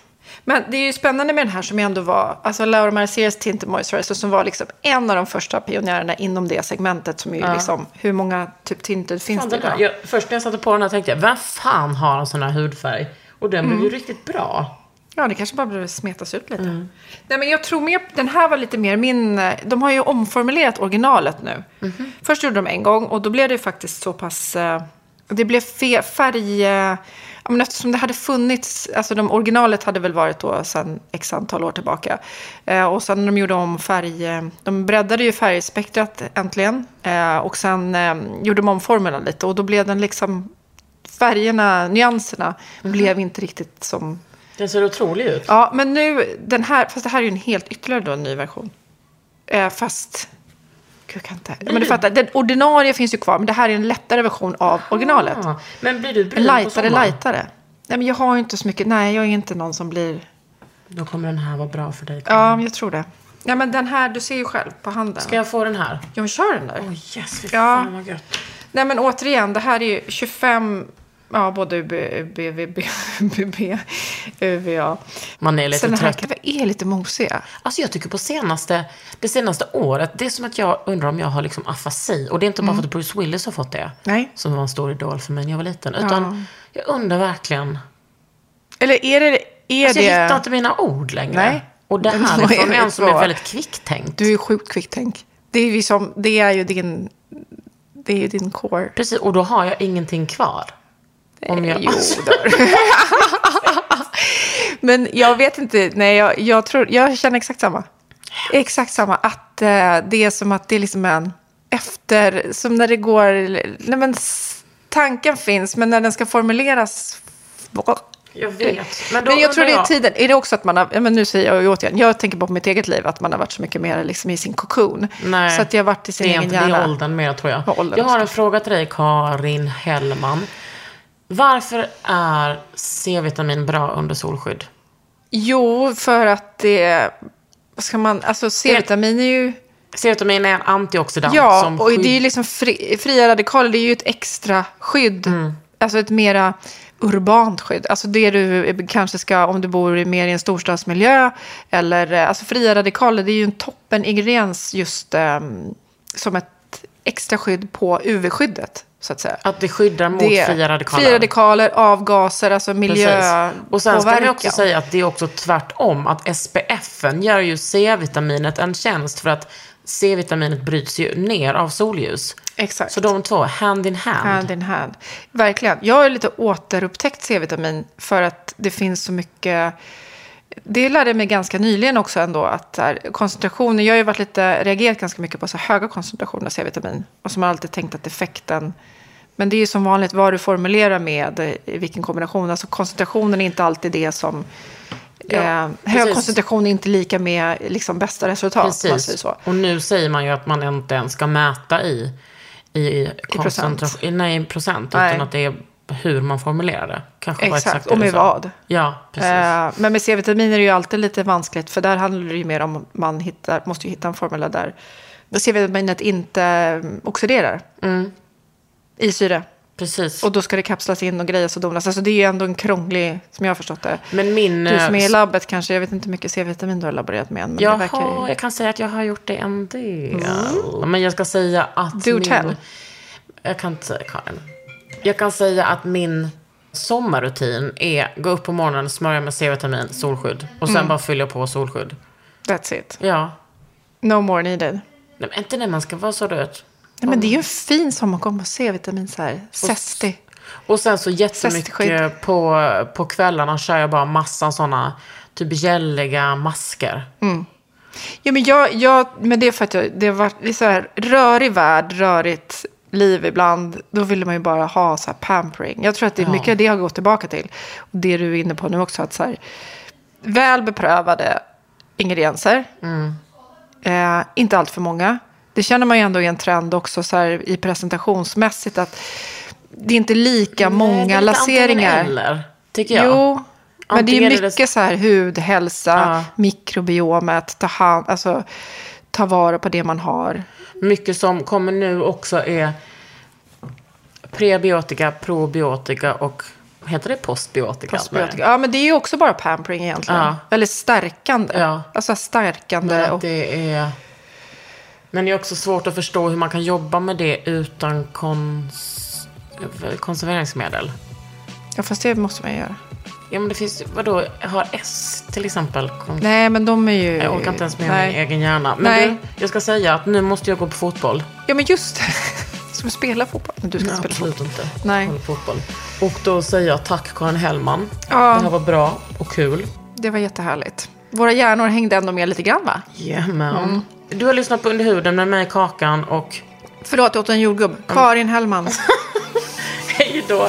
Men det är ju spännande med den här som ändå var, alltså Laura Merciers Tinted Moisturizer som var liksom en av de första pionjärerna inom det segmentet som är ju liksom, hur många typ tinted finns Fan, det idag? jag, först när jag satte på den här tänkte jag, vem fan har en sån här hudfärg? Och den Mm. blev ju riktigt bra. Ja, det kanske bara behöver smetas ut lite. Nej, men jag tror mer, den här var lite mer min... De har ju omformulerat originalet nu. Först gjorde de en gång och då blev det faktiskt så pass... eh, Det blev fe, färg... men eftersom det hade funnits... Alltså de, originalet hade väl varit då sedan x antal år tillbaka. Eh, och sen när de gjorde om färg... eh, De breddade ju färgspektrat äntligen. Eh, och sen eh, gjorde de om formeln lite. Och då blev den liksom... Färgerna, nyanserna, blev inte riktigt som Den ser otrolig ut. Ja, men nu, den här, fast det här är ju en helt ytterligare då en ny version. Eh, fast, jag kan inte. Men du fattar, den ordinarie finns ju kvar, men det här är en lättare version av originalet. Ah, men blir du brun på lightare, sommaren? lightare. Nej, men jag har ju inte så mycket, nej, jag är inte någon som blir, Då kommer den här vara bra för dig. ja, jag tror det. Ja, men den här, du ser ju själv på handen. Ska jag få den här? Ja, men kör den där. Åh oh, yes, fy Ja. fan vad gött. Nej, men återigen, det här är ju 25, ja, både BVB, UVB, UVA. Man är lite Sen den här trött. är lite mosiga. Alltså jag tycker på senaste, det senaste året, det är som att jag undrar om jag har liksom afasi. Och det är inte bara för att Bruce Willis har fått det. Nej. Som var en stor idol för mig när jag var liten. Utan jag undrar verkligen. Eller är det, är Alltså det... jag hittar inte mina ord längre. Nej. Och det här är från en som är väldigt kvicktänkt. Du är sjukt kvicktänk. Det är, liksom, det är ju din... Det är ju din core. Precis, och då har jag ingenting kvar. Om jag... Jo, då. Men jag vet inte. Nej, jag, jag, tror, jag känner exakt samma. Exakt samma. Att eh, det är som att det är liksom en... Efter... Som när det går... Nej, men, tanken finns, men när den ska formuleras... Jag vet. Men, då Men jag tror det är tiden. Är det också att man har, men nu säger jag ju återigen, jag tänker på mitt eget liv, att man har varit så mycket mer liksom i sin kokon. Nej, Så att jag har varit i sin det är egen inte det är hjärna. åldern mer tror jag. Jag har en fråga till dig Karin Hellman. Varför är C-vitamin bra under solskydd? Jo, för att det, vad ska man, alltså C-vitamin är ju, C-vitamin är en antioxidant ja, som och skydd- det är ju liksom fri, fria radikaler, det är ju ett extra skydd. Mm. Alltså ett mera urbant skydd. Alltså det du kanske ska, om du bor mer i en storstadsmiljö, eller, alltså fria radikaler, det är ju en toppen ingrediens just ehm, som ett extra skydd på UV-skyddet, så att säga. Att det skyddar mot Det- fria radikaler. Fria radikaler, avgaser, alltså Precis. miljöpåverkan. Och sen ska man ju också säga att det är också tvärtom. Att SPFen gör ju C-vitaminet en tjänst för att C-vitaminet bryts ju ner av solljus. Exakt. Så de två, hand in hand. Hand in hand. Verkligen. Jag har lite återupptäckt C-vitamin för att det finns så mycket... Det lärde jag mig ganska nyligen också ändå att här, koncentrationen, jag har ju varit lite, reagerat ganska mycket på så höga koncentrationer av C-vitamin. Och som har alltid tänkt att effekten, men det är ju som vanligt vad du formulerar med, eh, i vilken kombination. Alltså koncentrationen är inte alltid det som, Ja, eh, hög koncentration är inte lika med liksom bästa resultat. Precis. Och nu säger man ju att man inte ens ska mäta i, i, procent. koncentration- Nej, i procent. Nej. Utan att det är hur man formulerar det. Kanske Exakt, det och med vad. Ja, precis. Eh, men med C-vitamin är det ju alltid lite vanskligt. För där handlar det ju mer om man hittar, måste ju hitta en formel där C-vitaminet inte mm, oxiderar i syre. precis. Och då ska det kapslas in och grejas och donas. Alltså det är ju ändå en krånglig, som jag har förstått det. Men min... Du som är i eh, labbet kanske, jag vet inte hur mycket C-vitamin du har laborerat med än. Men Jaha, verkar ju... jag kan säga att jag har gjort det en del. Men jag ska säga att Do min... tell. Jag kan inte säga Karin. Jag kan säga att min sommarrutin är gå upp på morgonen, smörja med C-vitamin, solskydd. Och Mm. sen bara fylla på solskydd. That's it. Ja. No more needed. Nej, men inte när man ska vara så röd. Nej, men det är ju en fin sommarkombo, C-vitamin så här. Zesty. Och sen så jättemycket på, på kvällarna kör jag bara massa sådana typ gälliga masker. Ja, men, jag, jag, men det är för att jag, det har varit så här rörig värld, rörigt liv ibland. Då vill man ju bara ha så här pampering. Jag tror att det är Ja. mycket av det jag har gått tillbaka till. Och det du är inne på nu också. Att så här, väl beprövade ingredienser. Eh, inte allt för många. Det känner man ju ändå i en trend också så här, i presentationsmässigt. att Det är inte lika många Nej, det är laseringar. Eller, tycker jag. Jo, men det är det- mycket så här hud, hälsa, Ja. mikrobiomet, ta, hand, alltså, ta vara på det man har. Mycket som kommer nu också är prebiotika, probiotika och heter det postbiotika? Postbiotika. Ja, men det är ju också bara pampering egentligen. Ja. Eller stärkande. Ja. Alltså stärkande. Men, och, det är... Men det är också svårt att förstå hur man kan jobba med det utan kons... konserveringsmedel. ja, fast det måste man ju göra. Ja, men det finns... Vadå? Har S till exempel? Kon... Nej, men de är ju... Jag orkar inte ens med Nej. min egen hjärna. Men Nej. du, jag ska säga att nu måste jag gå på fotboll. Ja, men just det. Ska du spela fotboll? Du ska Nej, spela absolut fotboll. inte. Nej. Jag fotboll. Och då säger jag tack Karin Hellman. Ja. Det här var bra och kul. Det var jättehärligt. Våra hjärnor hängde ändå med lite grann, va? Jajamän. Mm. Du har lyssnat på Under huden med mig Kakan och Förlåt, jag åt en jordgubb. Karin Hellman. hej då.